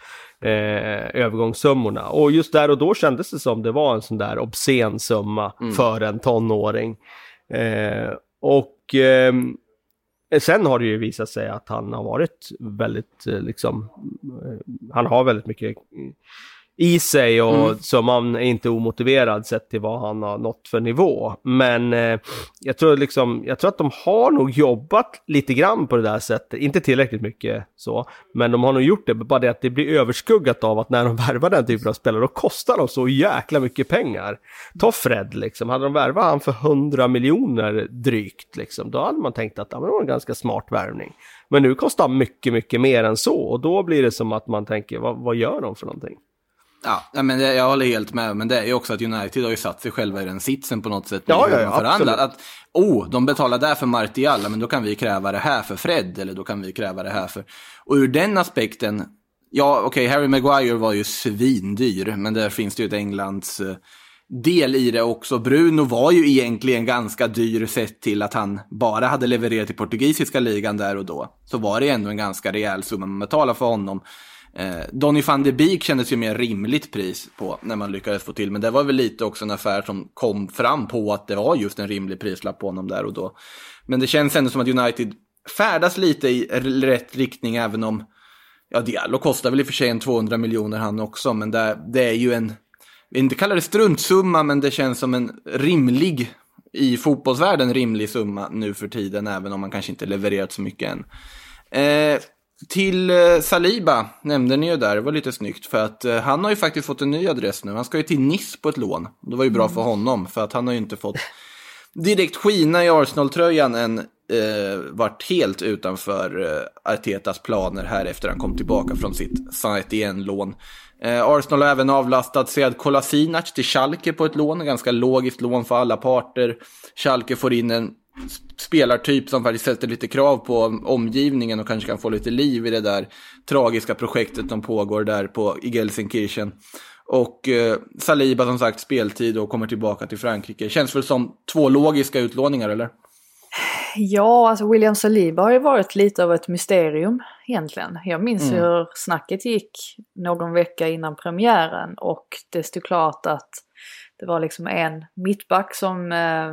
eh, övergångssummorna. Och just där och då kändes det som det var en sån där obscen summa för en tonåring. Eh, och ehm, sen har det ju visat sig att han har varit väldigt, eh, liksom, eh, han har väldigt mycket i sig och summan är inte omotiverad sett till vad han har nått för nivå. Men eh, jag, tror liksom, jag tror att de har nog jobbat lite grann på det där sättet, inte tillräckligt mycket så, men de har nog gjort det, bara det att det blir överskuggat av att när de värvar den typen av spelare, då kostar de så jäkla mycket pengar. Ta Fred liksom, hade de värvat han för 100 miljoner drygt liksom, då hade man tänkt att ja, det var en ganska smart värvning. Men nu kostar han mycket, mycket mer än så och då blir det som att man tänker, vad, vad gör de för någonting? Ja, men det, jag håller helt med. Men det är ju också att United har ju satt sig själva i den sitsen på något sätt. Ja, ja, ja, absolut. Att, oh, de betalar där för Martial, men då kan vi kräva det här för Fred, eller då kan vi kräva det här för... Och ur den aspekten, ja okej, Harry Maguire var ju svindyr, men där finns det ju ett Englands eh, del i det också. Bruno var ju egentligen ganska dyr sett till att han bara hade levererat i portugisiska ligan där och då. Så var det ändå en ganska rejäl summa man betalade för honom. Eh, Donny van de Beek kändes ju mer rimligt pris på när man lyckades få till, men det var väl lite också en affär som kom fram på att det var just en rimlig prislapp på honom där och då. Men det känns ändå som att United färdas lite i rätt riktning, även om Ja, Diallo kostar väl i och för sig en 200 miljoner han också, men det, det är ju en, inte kallar det struntsumma, men det känns som en rimlig, i fotbollsvärlden rimlig summa nu för tiden, även om man kanske inte levererat så mycket än. Eh, till eh, Saliba nämnde ni ju där, det var lite snyggt, för att eh, han har ju faktiskt fått en ny adress nu. Han ska ju till Nice på ett lån. Det var ju bra för honom, för att han har ju inte fått direkt skina i Arsenal-tröjan än eh, varit helt utanför eh, Artetas planer här efter han kom tillbaka från sitt saint lån eh, Arsenal har även avlastat Sead Kolasinac till Schalke på ett lån, ganska logiskt lån för alla parter. Schalke får in en spelartyp som faktiskt sätter lite krav på omgivningen och kanske kan få lite liv i det där tragiska projektet som pågår där på, i Gelsenkirchen. Och eh, Saliba som sagt speltid och kommer tillbaka till Frankrike. Känns väl som två logiska utlåningar eller? Ja, alltså William Saliba har ju varit lite av ett mysterium egentligen. Jag minns Mm. hur snacket gick någon vecka innan premiären och det stod klart att det var liksom en mittback som, eh,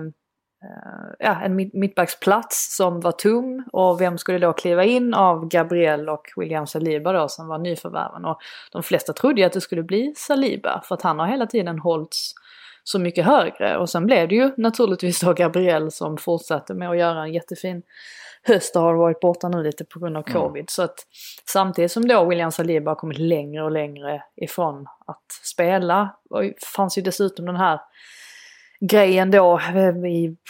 ja en mitt- mittbacksplats som var tom och vem skulle då kliva in av Gabriel och William Saliba då som var nyförvärven. Och de flesta trodde ju att det skulle bli Saliba för att han har hela tiden hållits så mycket högre. Och sen blev det ju naturligtvis då Gabriel som fortsatte med att göra en jättefin höst och har varit borta nu lite på grund av covid. Så att samtidigt som då William Saliba har kommit längre och längre ifrån att spela, och fanns ju dessutom den här grejen då eh,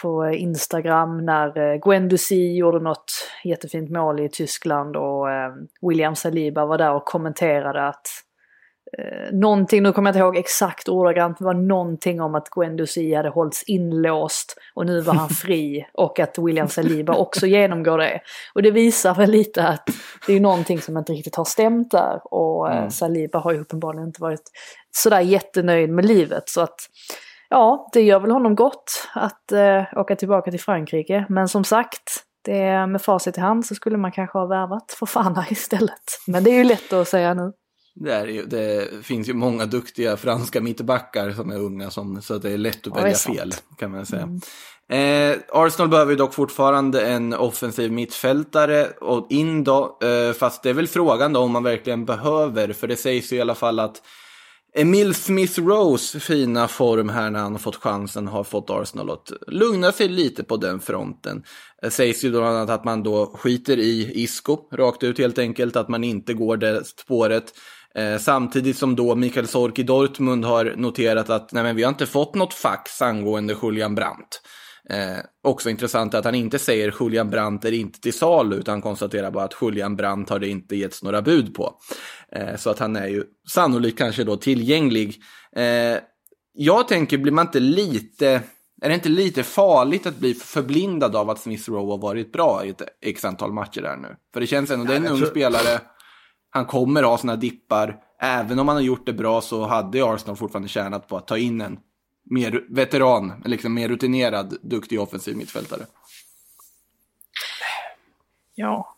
på Instagram när eh, Gwen Dussi gjorde något jättefint mål i Tyskland och eh, William Saliba var där och kommenterade att eh, någonting, nu kommer jag inte ihåg exakt ordagrant, det var någonting om att Gwen Dussi hade hållits inlåst och nu var han fri och att William Saliba också genomgår det. Och det visar väl lite att det är någonting som inte riktigt har stämt där och eh, Saliba har ju uppenbarligen inte varit sådär jättenöjd med livet så att ja, det gör väl honom gott att eh, åka tillbaka till Frankrike. Men som sagt, det, med facit i hand så skulle man kanske ha värvat Fofana istället. Men det är ju lätt att säga nu. Det, ju, det finns ju många duktiga franska mittbackar som är unga, som, så det är lätt att Ja, välja fel kan man säga. Eh, Arsenal behöver ju dock fortfarande en offensiv mittfältare och in då, eh, fast det är väl frågan då om man verkligen behöver, för det sägs ju i alla fall att Emil Smith-Rose fina form här när han har fått chansen har fått Arsenal att lugna sig lite på den fronten. Det sägs ju bland annat att man då skiter i Isco rakt ut helt enkelt, att man inte går det spåret. Eh, samtidigt som då Mikael Sork i Dortmund har noterat att nej men vi har inte fått något fax angående Julian Brandt. Eh, också intressant att han inte säger Julian Brandt är inte till salu utan konstaterar bara att Julian Brandt har det inte getts några bud på. Eh, så att han är ju sannolikt kanske då tillgänglig. Eh, jag tänker, blir man inte lite, är det inte lite farligt att bli förblindad av att Smith Rowe har varit bra i ett x antal matcher där nu? För det känns ändå, det är en ung spelare, han kommer ha sina dippar. Även om han har gjort det bra så hade Arsenal fortfarande tjänat på att ta in en mer veteran, liksom mer rutinerad, duktig offensiv mittfältare. Ja.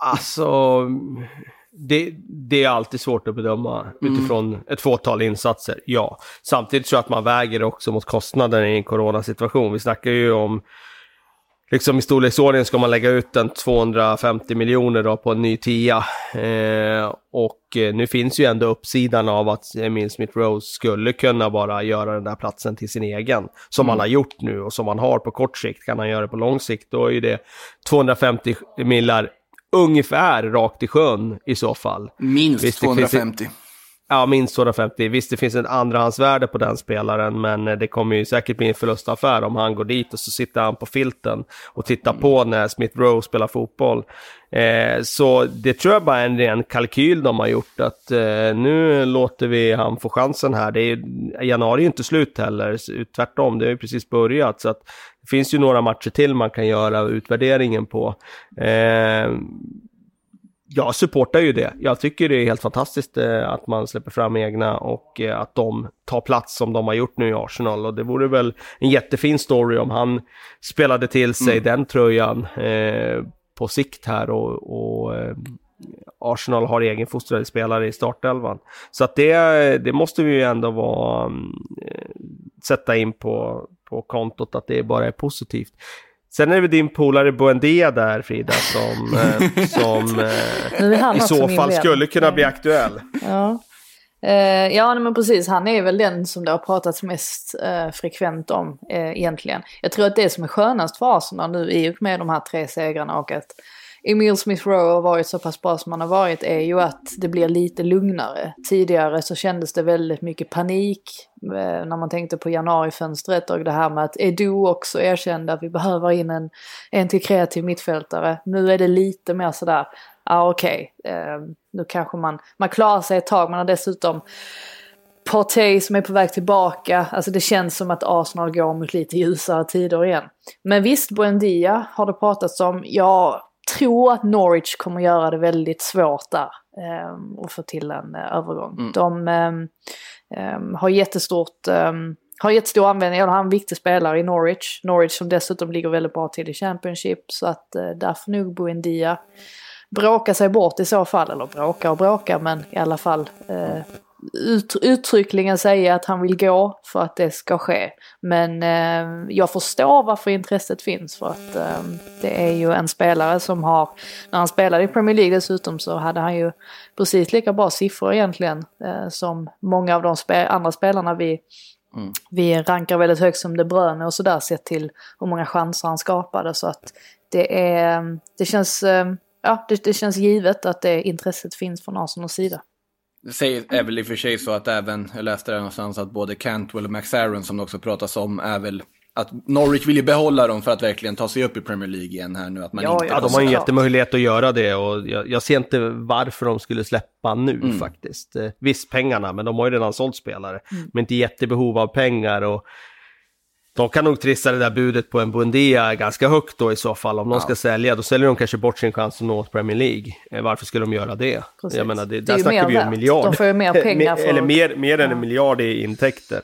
Alltså, det, det är alltid svårt att bedöma utifrån ett fåtal insatser, ja. Samtidigt tror jag att man väger också mot kostnaden i en coronasituation. Vi snackar ju om, liksom i storleksordningen ska man lägga ut en 250 miljoner då på en ny tia. Eh, och eh, nu finns ju ändå uppsidan av att Emil Smith-Rose skulle kunna bara göra den där platsen till sin egen. Som han har gjort nu och som han har på kort sikt. Kan han göra det på lång sikt, då är det 250 millar ungefär rakt i sjön i så fall. Minst Visst, det finns 250. Ja, minst 250. Visst, det finns ett andrahandsvärde på den spelaren, men eh, det kommer ju säkert bli en förlustaffär om han går dit och så sitter han på filten och tittar på när Smith Rowe spelar fotboll. Eh, så det tror jag bara är en ren kalkyl de har gjort, att eh, nu låter vi han få chansen här. Det är, januari är ju inte slut heller, tvärtom, det har ju precis börjat. Så att det finns ju några matcher till man kan göra utvärderingen på. Eh, jag supportar ju det. Jag tycker det är helt fantastiskt eh, att man släpper fram egna och eh, att de tar plats som de har gjort nu i Arsenal. Och det vore väl en jättefin story om han spelade till sig den tröjan eh, på sikt här och, och eh, Arsenal har egenfostrade spelare i startelvan. Så att det, det måste vi ju ändå vara, mm, eh, sätta in på, på kontot att det bara är positivt. Sen är det din polare Buendia där Frida som, eh, som eh, i så fall skulle kunna bli aktuell. Ja. Eh, ja, men precis. Han är väl den som det har pratats mest eh, frekvent om eh, egentligen. Jag tror att det som är skönast för Arsenal nu i och med de här tre segrarna och att Emil Smith Rowe har varit så pass bra som han har varit är ju att det blir lite lugnare. Tidigare så kändes det väldigt mycket panik eh, när man tänkte på januarifönstret och det här med att Edu också erkände att vi behöver in en, en till kreativ mittfältare. Nu är det lite mer sådär, ja ah, okej, eh, nu kanske man, man klarar sig ett tag, man har dessutom Partey som är på väg tillbaka. Alltså det känns som att Arsenal går mot lite ljusare tider igen. Men visst, Buendia har det pratats om. Jag tror att Norwich kommer göra det väldigt svårt där. Eh, att få till en eh, övergång. De ehm, ehm, har jättestort... ehm, har jättestor användning, eller är en viktig spelare i Norwich. Norwich som dessutom ligger väldigt bra till i Championship. Så att eh, där får nog Buendia bråka sig bort i så fall. Eller bråka och bråka men i alla fall eh, ut, uttryckligen säga att han vill gå för att det ska ske. Men eh, jag förstår varför intresset finns för att eh, det är ju en spelare som har, när han spelade i Premier League dessutom så hade han ju precis lika bra siffror egentligen eh, som många av de spe andra spelarna vi vi rankar väldigt högt som De Bruyne och sådär sett till hur många chanser han skapade. Så att det är, det känns, eh, ja det, det känns givet att det intresset finns från Arsenals sida. Det säger, är väl i och för sig så att även, jag läste det någonstans, att både Cantwell och Max Aaron som det också pratas om är väl att Norwich vill ju behålla dem för att verkligen ta sig upp i Premier League igen här nu. Att man Ja, inte ja, de har en såklart. jättemöjlighet att göra det och jag, jag ser inte varför de skulle släppa nu Mm. faktiskt. Eh, visst pengarna, men de har ju redan sålt spelare. Mm. Men inte jättebehov av pengar och de kan nog trissa det där budet på en Buendia ganska högt då i så fall. Om de ska sälja, då säljer de kanske bort sin chans att nå Premier League. Eh, Varför skulle de göra det? Precis. Jag menar, det, Det är där snackar vi ju en miljard. De får ju mer pengar för- Eller mer, mer än Ja. en miljard i intäkter.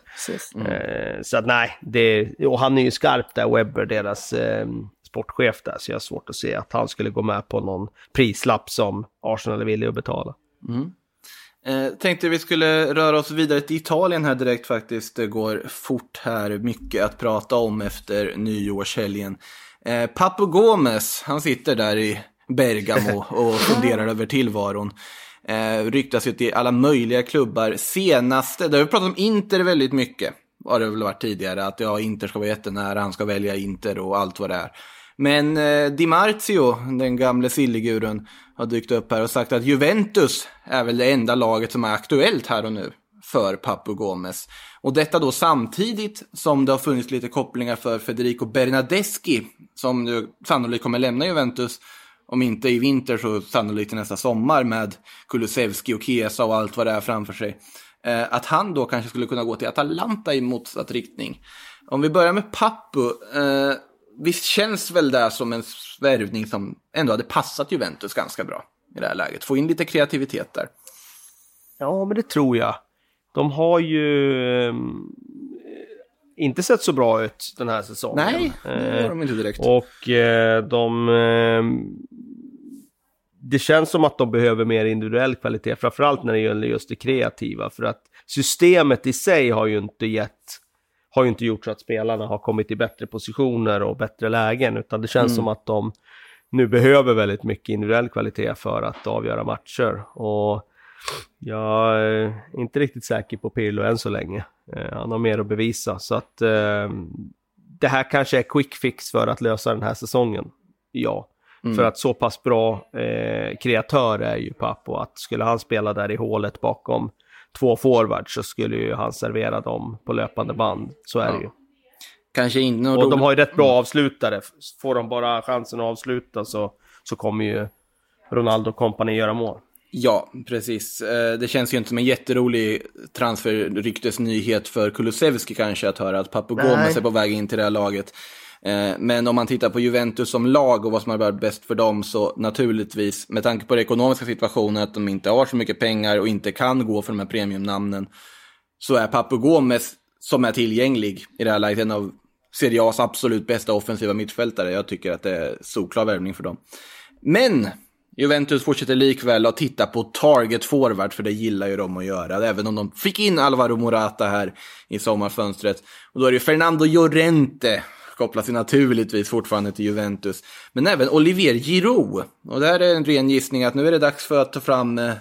Eh, så att nej, det, och han är ju skarp där, Webber, deras eh, sportchef där, så jag har svårt att se att han skulle gå med på någon prislapp som Arsenal är villig att betala. Eh, tänkte vi skulle röra oss vidare till Italien här direkt faktiskt. Det går fort här, mycket att prata om efter nyårshelgen. Eh, Papu Gomez, han sitter där i Bergamo och funderar över tillvaron. Eh, ryktas ju till alla möjliga klubbar. Senaste, det har vi pratat om Inter väldigt mycket. Har det väl varit tidigare, att ja, Inter ska vara jättenära, han ska välja Inter och allt vad det är. Men eh, Di Marzio, den gamle silliguren, har dykt upp här och sagt att Juventus är väl det enda laget som är aktuellt här och nu för Papu Gomes. Och detta då samtidigt som det har funnits lite kopplingar för Federico Bernadeschi, som nu sannolikt kommer lämna Juventus, om inte i vinter så sannolikt nästa sommar med Kulusevski och Chiesa och allt vad det är framför sig. Eh, att han då kanske skulle kunna gå till Atalanta i motsatt riktning. Om vi börjar med Papu, eh, visst känns väl det som en värvning som ändå hade passat Juventus ganska bra i det här läget. Få in lite kreativitet där. Ja, men det tror jag. De har ju eh, inte sett så bra ut den här säsongen. Nej, det Eh, var de inte direkt. Och eh, de... Eh, det känns som att de behöver mer individuell kvalitet, framförallt när det gäller just det kreativa. För att systemet i sig har ju inte gett... Har ju inte gjort så att spelarna har kommit i bättre positioner och bättre lägen, utan det känns som att de nu behöver väldigt mycket individuell kvalitet för att avgöra matcher. Och jag är inte riktigt säker på Pirlo än så länge. Eh, han har mer att bevisa, så att eh, det här kanske är quick fix för att lösa den här säsongen. Ja, för att så pass bra eh, kreatör är ju Papo att skulle han spela där i hålet bakom två forwards så skulle ju han servera dem på löpande band. Så är det ju. Kanske inte Och de har ju rätt bra avslutare. Får de bara chansen att avsluta så, så kommer ju Ronaldo och company göra mål. Ja, precis. Eh, Det känns ju inte som en jätterolig transferryktesnyhet för Kulusevski kanske att höra att Papu Gomez är på väg in till det här laget. Eh, men om man tittar på Juventus som lag och vad som har varit bäst för dem så naturligtvis, med tanke på den ekonomiska situationen, att de inte har så mycket pengar och inte kan gå för de här premiumnamnen, så är Papu Gomes, som är tillgänglig i det här läget, en av Serie A's absolut bästa offensiva mittfältare. Jag tycker att det är solklar värvning för dem. Men Juventus fortsätter likväl att titta på target forward, för det gillar ju de att göra. Även om de fick in Alvaro Morata här i sommarfönstret. Och då är det ju Fernando Llorente, kopplas ju naturligtvis fortfarande till Juventus. Men även Olivier Giroud. Och där är en ren gissning att nu är det dags för att ta fram eh,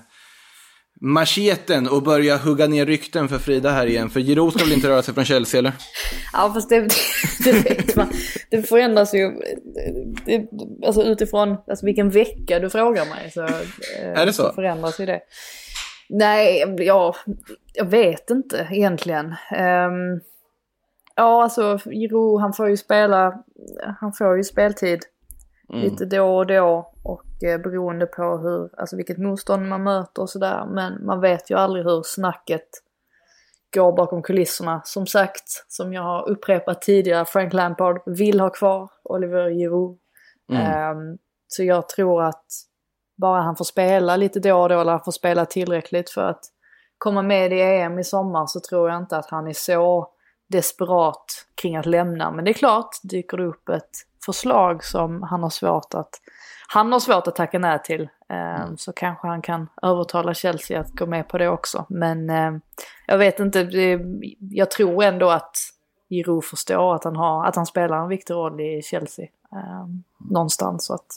macheten och börja hugga ner rykten för Frida här igen. För Giroud ska väl inte röra sig från Chelsea, eller? Ja fast det, det vet man. Det förändras ju det, alltså utifrån alltså vilken vecka du frågar mig. Så, eh, Är det så? förändras ju det. Nej, ja, jag vet inte egentligen. Ehm, ja, alltså Giro, han får ju spela, han får ju speltid lite då och då. Och eh, beroende på hur, alltså vilket motstånd man möter och sådär. Men man vet ju aldrig hur snacket går bakom kulisserna. Som sagt, som jag har upprepat tidigare, Frank Lampard vill ha kvar Oliver Giroud. Ehm, så jag tror att bara han får spela lite då och då, eller han får spela tillräckligt för att komma med i EM i sommar så tror jag inte att han är så desperat kring att lämna. Men det är klart, dyker det upp ett förslag som han har svårt att, han har svårt att tacka nej till. ehm, Så kanske han kan övertala Chelsea att gå med på det också. Men ehm, jag vet inte, det, jag tror ändå att Giroud förstår att han, har, att han spelar en viktig roll i Chelsea. ehm, någonstans. Så att,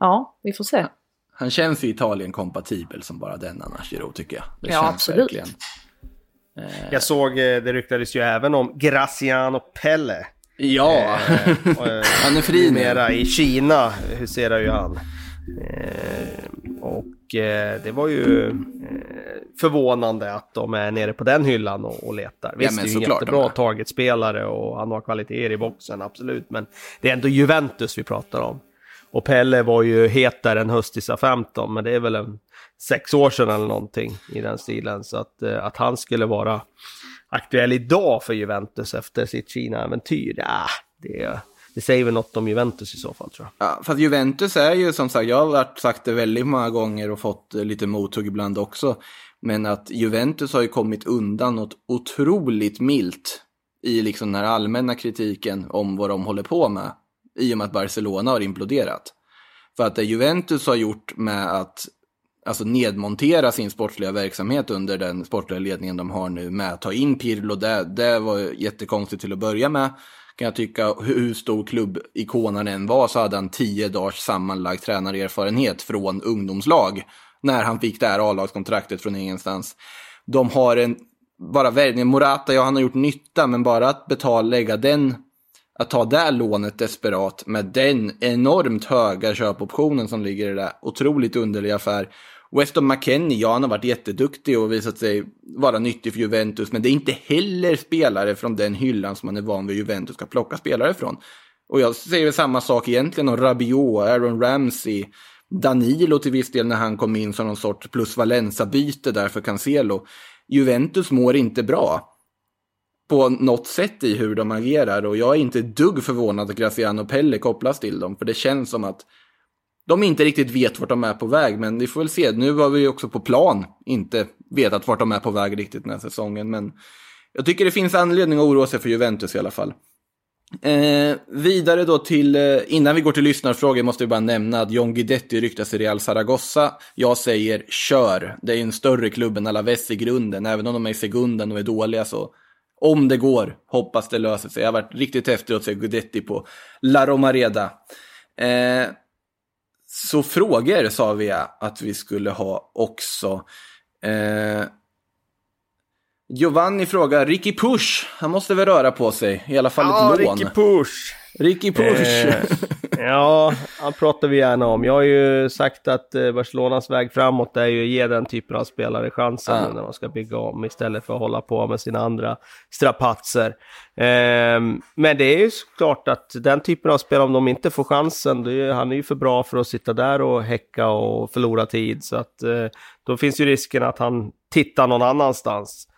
ja, vi får se. Han känns ju Italien-kompatibel som bara den annars, Giroud, tycker jag. Det Ja, absolut. verkligen. Jag såg, eh, det ryktades ju även om Graciano Pelle. Ja, Eh, han är fri nu. Mera i Kina huserar ju han. Eh, och eh, det var ju eh, förvånande att de är nere på den hyllan och, letar. Visst, men det är ju en jättebra targetspelare och han har kvaliteter i boxen, absolut. Men det är ändå Juventus vi pratar om. Och Pelle var ju het där en höstisa 15, men det är väl en sex år sedan eller någonting i den stilen. Så att, eh, att han skulle vara aktuell idag för Juventus efter sitt Kina-äventyr, ja, det, det säger väl något om Juventus i så fall tror jag. Ja, fast Juventus är ju som sagt, jag har varit, sagt det väldigt många gånger och fått eh, lite mothugg ibland också. Men att Juventus har ju kommit undan något otroligt milt i liksom den här allmänna kritiken om vad de håller på med. I och med att Barcelona har imploderat. För att det Juventus har gjort med att alltså nedmontera sin sportsliga verksamhet under den sportsliga ledningen de har nu med att ta in Pirlo, det, det var jättekonstigt till att börja med. Kan jag tycka, hur stor klubbikon han än var så hade han tio dagars sammanlagd tränarerfarenhet från ungdomslag när han fick det här A-lagskontraktet från ingenstans. De har en, bara värvningen, Morata, ja han har gjort nytta, men bara att betala, lägga den, att ta det lånet desperat med den enormt höga köpoptionen som ligger i det, otroligt underlig affär. Weston McKennie, ja han har varit jätteduktig och visat sig vara nyttig för Juventus, men det är inte heller spelare från den hyllan som man är van vid Juventus ska plocka spelare från. Och jag säger samma sak egentligen om Rabiot, Aaron Ramsey, Danilo till viss del när han kom in som någon sorts plus Valenza-byte där för Cancelo. Juventus mår inte bra på något sätt i hur de agerar och jag är inte ett dugg förvånad att Graziano Pelle kopplas till dem, för det känns som att de inte riktigt vet vart de är på väg, men vi får väl se. Nu har vi ju också på plan inte vetat vart de är på väg riktigt den här säsongen, men jag tycker det finns anledning att oroa sig för Juventus i alla fall. Eh, vidare då till, eh, innan vi går till lyssnarfrågor måste vi bara nämna att John Guidetti ryktas i Real Zaragoza. Jag säger kör, det är ju en större klubb än Alaves i grunden, även om de är i sekunden och är dåliga så om det går, hoppas det löser sig. Jag har varit riktigt häftig att se Guidetti på La Romareda. Eh, så frågor sa vi att vi skulle ha också. Eh, Giovanni frågar, Ricky Push, han måste väl röra på sig, i alla fall Ja, ett lån. Ricky Push! Ricky Push. Eh, ja, han pratar vi gärna om. Jag har ju sagt att eh, Barcelonas väg framåt är ju att ge den typen av spelare chansen Ja. nu när de ska bygga om istället för att hålla på med sina andra strapatser. Eh, men det är ju klart att den typen av spelare, om de inte får chansen, då är, han är ju för bra för att sitta där och häcka och förlora tid. Så att eh, då finns ju risken att han tittar någon annanstans.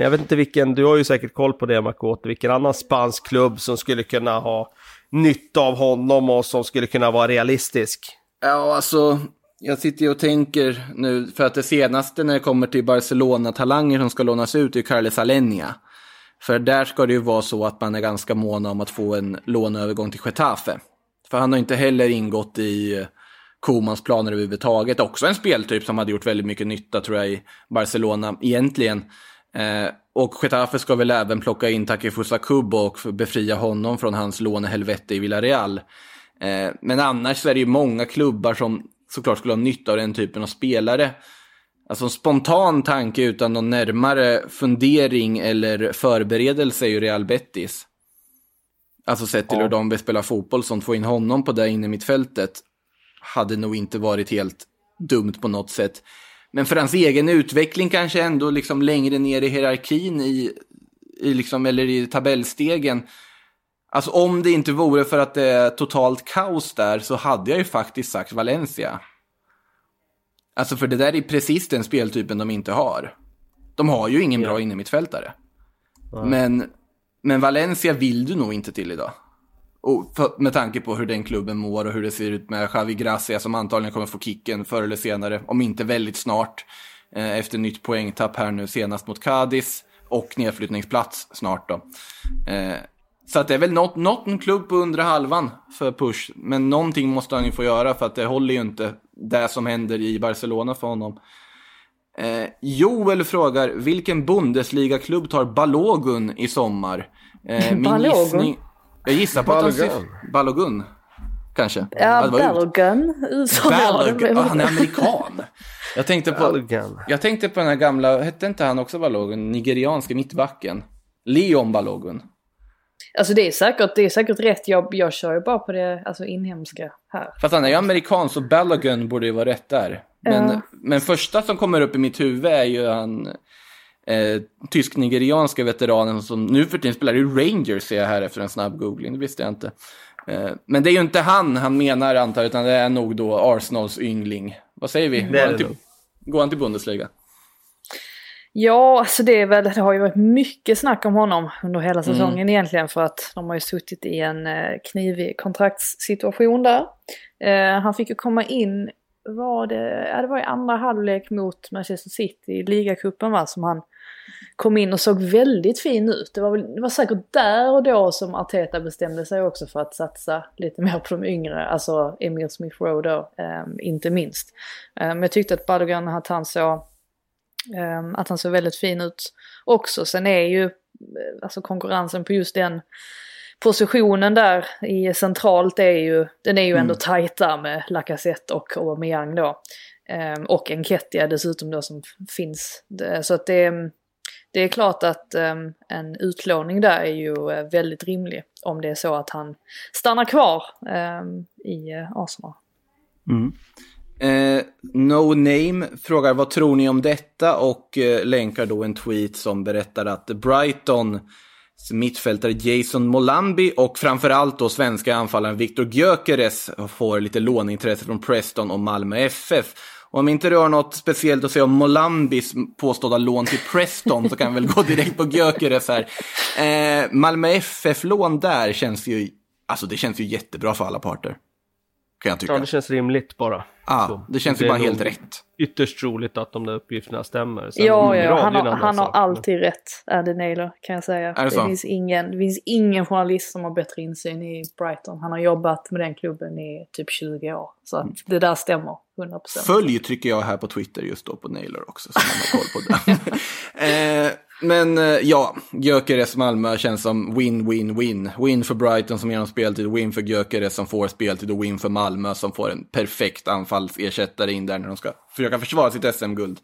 Jag vet inte vilken, du har ju säkert koll på det Makoto, vilken annan spansk klubb som skulle kunna ha nytta av honom och som skulle kunna vara realistisk. Ja, alltså, jag sitter ju och tänker nu, för att det senaste när det kommer till Barcelona-talanger som ska lånas ut är Carles Alenia. För där ska det ju vara så att man är ganska måna om att få en låneövergång till Getafe. För han har inte heller ingått i eh, Komans planer överhuvudtaget. Också en speltyp som hade gjort väldigt mycket nytta tror jag i Barcelona egentligen. Eh, och Getafe ska väl även plocka in Takefusa Kubo och befria honom från hans lånehelvete i Villarreal. Eh, men annars så är det ju många klubbar som såklart skulle ha nytta av den typen av spelare. Alltså en spontan tanke utan någon närmare fundering eller förberedelse är ju Real Betis. Alltså sett till Ja. hur de vill spela fotboll, som få in honom på det inne mittfältet hade nog inte varit helt dumt på något sätt. Men för hans egen utveckling kanske ändå liksom längre ner i hierarkin i, i liksom, eller i tabellstegen. Alltså om det inte vore för att det är totalt kaos där så hade jag ju faktiskt sagt Valencia. Alltså för det där är precis den speltypen de inte har. De har ju ingen bra innermittfältare. Men, men Valencia vill du nog inte till idag. Och för, med tanke på hur den klubben mår och hur det ser ut med Javi Gracia som antagligen kommer få kicken förr eller senare, om inte väldigt snart. Eh, efter nytt poängtapp här nu senast mot Cadiz och nedflyttningsplats snart då. Eh, så att det är väl något, en klubb på undre halvan för Push. Men någonting måste han ju få göra för att det håller ju inte det som händer i Barcelona för honom. Eh, Joel frågar, vilken Bundesliga-klubb tar Balogun i sommar? Eh, min gissning... Jag gissar på att han Balogun. Balogun? Kanske? Ja, Balogun. Balogun, ah, han är amerikan. Jag tänkte på... Balogun. Jag tänkte på den här gamla, hette inte han också Balogun? Nigerianske mittbacken. Leon Balogun. Alltså det är säkert, det är säkert rätt. Jag, jag kör ju bara på det alltså inhemska här. Fast han är ju amerikan så Balogun borde ju vara rätt där. Men, Ja. men första som kommer upp i mitt huvud är ju han eh, tysk-nigerianska veteranen som nu för tiden spelar i Rangers ser jag här efter en snabb googling. Det visste jag inte. Eh, men det är ju inte han han menar antar utan det är nog då Arsenals yngling. Vad säger vi? Går han, till, går han till Bundesliga? Ja, alltså det är väl, det har ju varit mycket snack om honom under hela säsongen egentligen för att de har ju suttit i en eh, knivig kontraktssituation där. Eh, han fick ju komma in, var det, ja, det var i andra halvlek mot Manchester City i ligacupen va, som han kom in och såg väldigt fin ut. Det var, väl, det var säkert där och då som Arteta bestämde sig också för att satsa lite mer på de yngre, alltså Emil Smith Rowe då, eh, inte minst. Men jag tyckte att Badogan, att han såg Ehm, att han ser väldigt fin ut också. Sen är ju eh, alltså konkurrensen på just den positionen där i centralt är ju, den är ju ändå tajt där med Lacazette och Aubameyang då. Ehm, och Enketia dessutom då som finns. Så att det, det är klart att um, en utlåning där är ju uh, väldigt rimlig om det är så att han stannar kvar um, i uh, Arsenal. Mm. Eh, no Name frågar vad tror ni om detta och eh, länkar då en tweet som berättar att Brighton mittfältare Jason Molambi och framförallt då svenska anfallaren Viktor Gyökeres får lite låneintresse från Preston och Malmö FF. Och om inte du har något speciellt att säga om Molambis påstådda lån till Preston så kan vi väl gå direkt på Gyökeres här. Eh, Malmö FF-lån där känns ju, alltså det känns ju jättebra för alla parter. Kan jag tycka. Ja, det känns rimligt bara. Ja, Så. det känns ju bara helt rätt. Ytterst troligt att de där uppgifterna stämmer. Sen Ja, är ja, det han har, han har alltid rätt, Andy Naylor, kan jag säga. Det så? finns ingen, det finns ingen journalist som har bättre insyn i Brighton. Han har jobbat med den klubben i typ 20 år. Så att det där stämmer, 100%. Följ trycker jag här på Twitter just då på Naylor också så man har koll på det. eh, men eh, ja, Gyökeres Malmö känns som win-win-win. Win för Brighton som ger dem speltid, win för Gyökeres som får speltid och win för Malmö som får en perfekt anfallsersättare in där när de ska försöka försvara sitt SM-guld.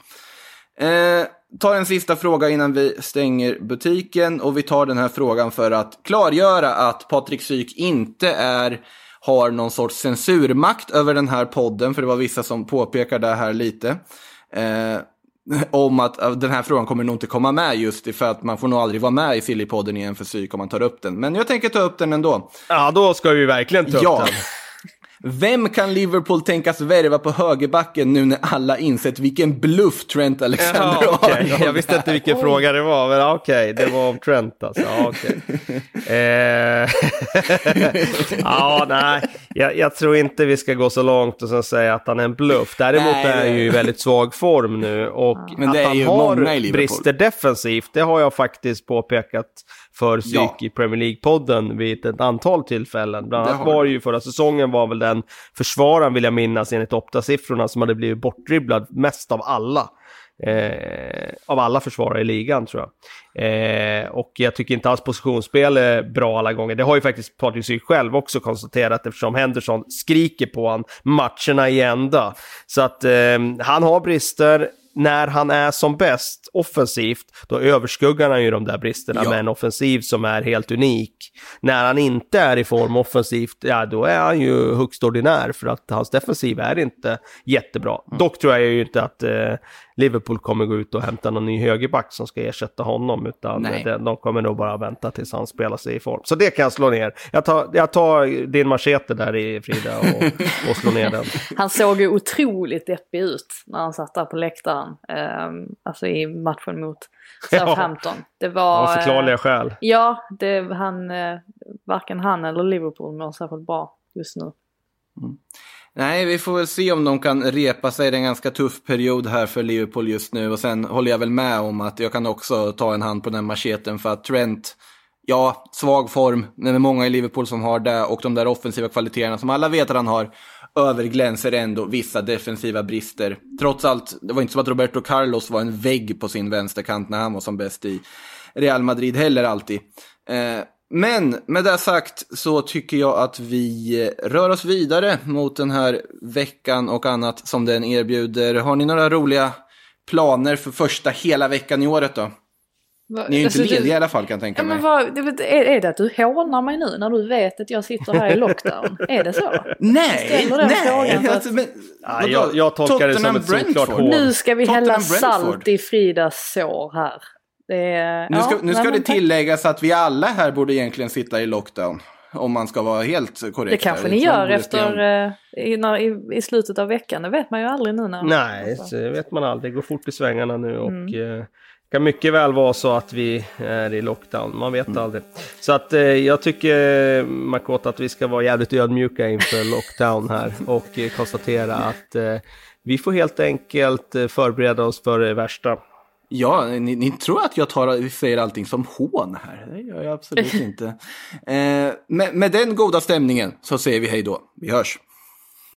Eh, ta en sista fråga innan vi stänger butiken och vi tar den här frågan för att klargöra att Patrik Syk inte är har någon sorts censurmakt över den här podden, för det var vissa som påpekade det här lite. Eh, om att eh, den här frågan kommer nog inte komma med just för att man får nog aldrig vara med i Sillypodden igen för psyk om man tar upp den. Men jag tänker ta upp den ändå. Ja, då ska vi verkligen ta upp Ja. den. Vem kan Liverpool tänkas värva på högerbacken nu när alla insett vilken bluff Trent Ja, Alexander-Arnold okej. Jag visste inte vilken fråga det var, men ja, okej, det var om Trent alltså. Ja, okej. Eh, ja, nej, jag, jag tror inte vi ska gå så långt och sen säga att han är en bluff. Däremot Nej, är han ju i väldigt svag form nu och Men att han har brister defensivt, det har jag faktiskt påpekat för psyk Ja. i Premier League-podden vid ett antal tillfällen. Bland annat var det ju förra säsongen var väl den försvararen vill jag minnas enligt Opta-siffrorna som hade blivit bortdribblad mest av alla. Eh, av alla försvarare i ligan tror jag. Eh, och jag tycker inte alls positionsspel är bra alla gånger. Det har ju faktiskt Patrik Syk själv också konstaterat eftersom Henderson skriker på han matcherna i ända. Så att eh, han har brister. När han är som bäst offensivt, då överskuggar han ju de där bristerna Ja. med en offensiv som är helt unik. När han inte är i form offensivt, ja då är han ju högst ordinär för att hans defensiv är inte jättebra. Dock tror jag ju inte att eh, Liverpool kommer gå ut och hämta någon ny högerback som ska ersätta honom, utan Nej. de, kommer nog bara vänta tills han spelar sig i form. Så det kan jag slå ner. Jag tar, jag tar din machete där i Frida och, och slår ner den. Han såg ju otroligt deppig ut när han satt där på läktaren. ehm, alltså i matchen mot Southampton. Det var... Av förklarliga eh, skäl. Ja, det, han, eh, varken han eller Liverpool mår särskilt bra just nu. Nej, vi får väl se om de kan repa sig. Det är en ganska tuff period här för Liverpool just nu. Och sen håller jag väl med om att jag kan också ta en hand på den macheten för att Trent, ja, svag form, men det är många i Liverpool som har det och de där offensiva kvaliteterna som alla vet att han har överglänser ändå vissa defensiva brister. Trots allt, det var inte som att Roberto Carlos var en vägg på sin vänsterkant när han var som bäst i Real Madrid heller alltid. Eh, men med det sagt så tycker jag att vi rör oss vidare mot den här veckan och annat som den erbjuder. Har ni några roliga planer för första hela veckan i året då? Va- Ni är ju inte alltså, du- lediga i alla fall kan jag tänka Ja, mig. men vad, är, är det att du hånar mig nu när du vet att jag sitter här i lockdown? är det så? Nej, frågan nej. att- Alltså, men, Ja, jag- jag tolkar det som Tottenham ett Brentford. hån. Nu ska vi hälla Tottenham Brentford. salt i Fridas sår här. Det är, Nu ska, ja, nu ska det tack. tilläggas att vi alla här borde egentligen sitta i lockdown. Om man ska vara helt korrekt. Det kanske ni gör efter eh, i, när, i, i slutet av veckan. Det vet man ju aldrig nu när... Nej, det vet man aldrig. Det går fort i svängarna nu och Mm. eh, kan mycket väl vara så att vi är i lockdown. Man vet Mm. aldrig. Så att eh, jag tycker Makota att vi ska vara jävligt ödmjuka inför lockdown här och eh, konstatera att vi får helt enkelt förbereda oss för det värsta. Ja, ni, ni tror att jag tar, säger allting som hån här. Det gör jag absolut inte. Eh, med, med den goda stämningen så säger vi hej då. Vi hörs.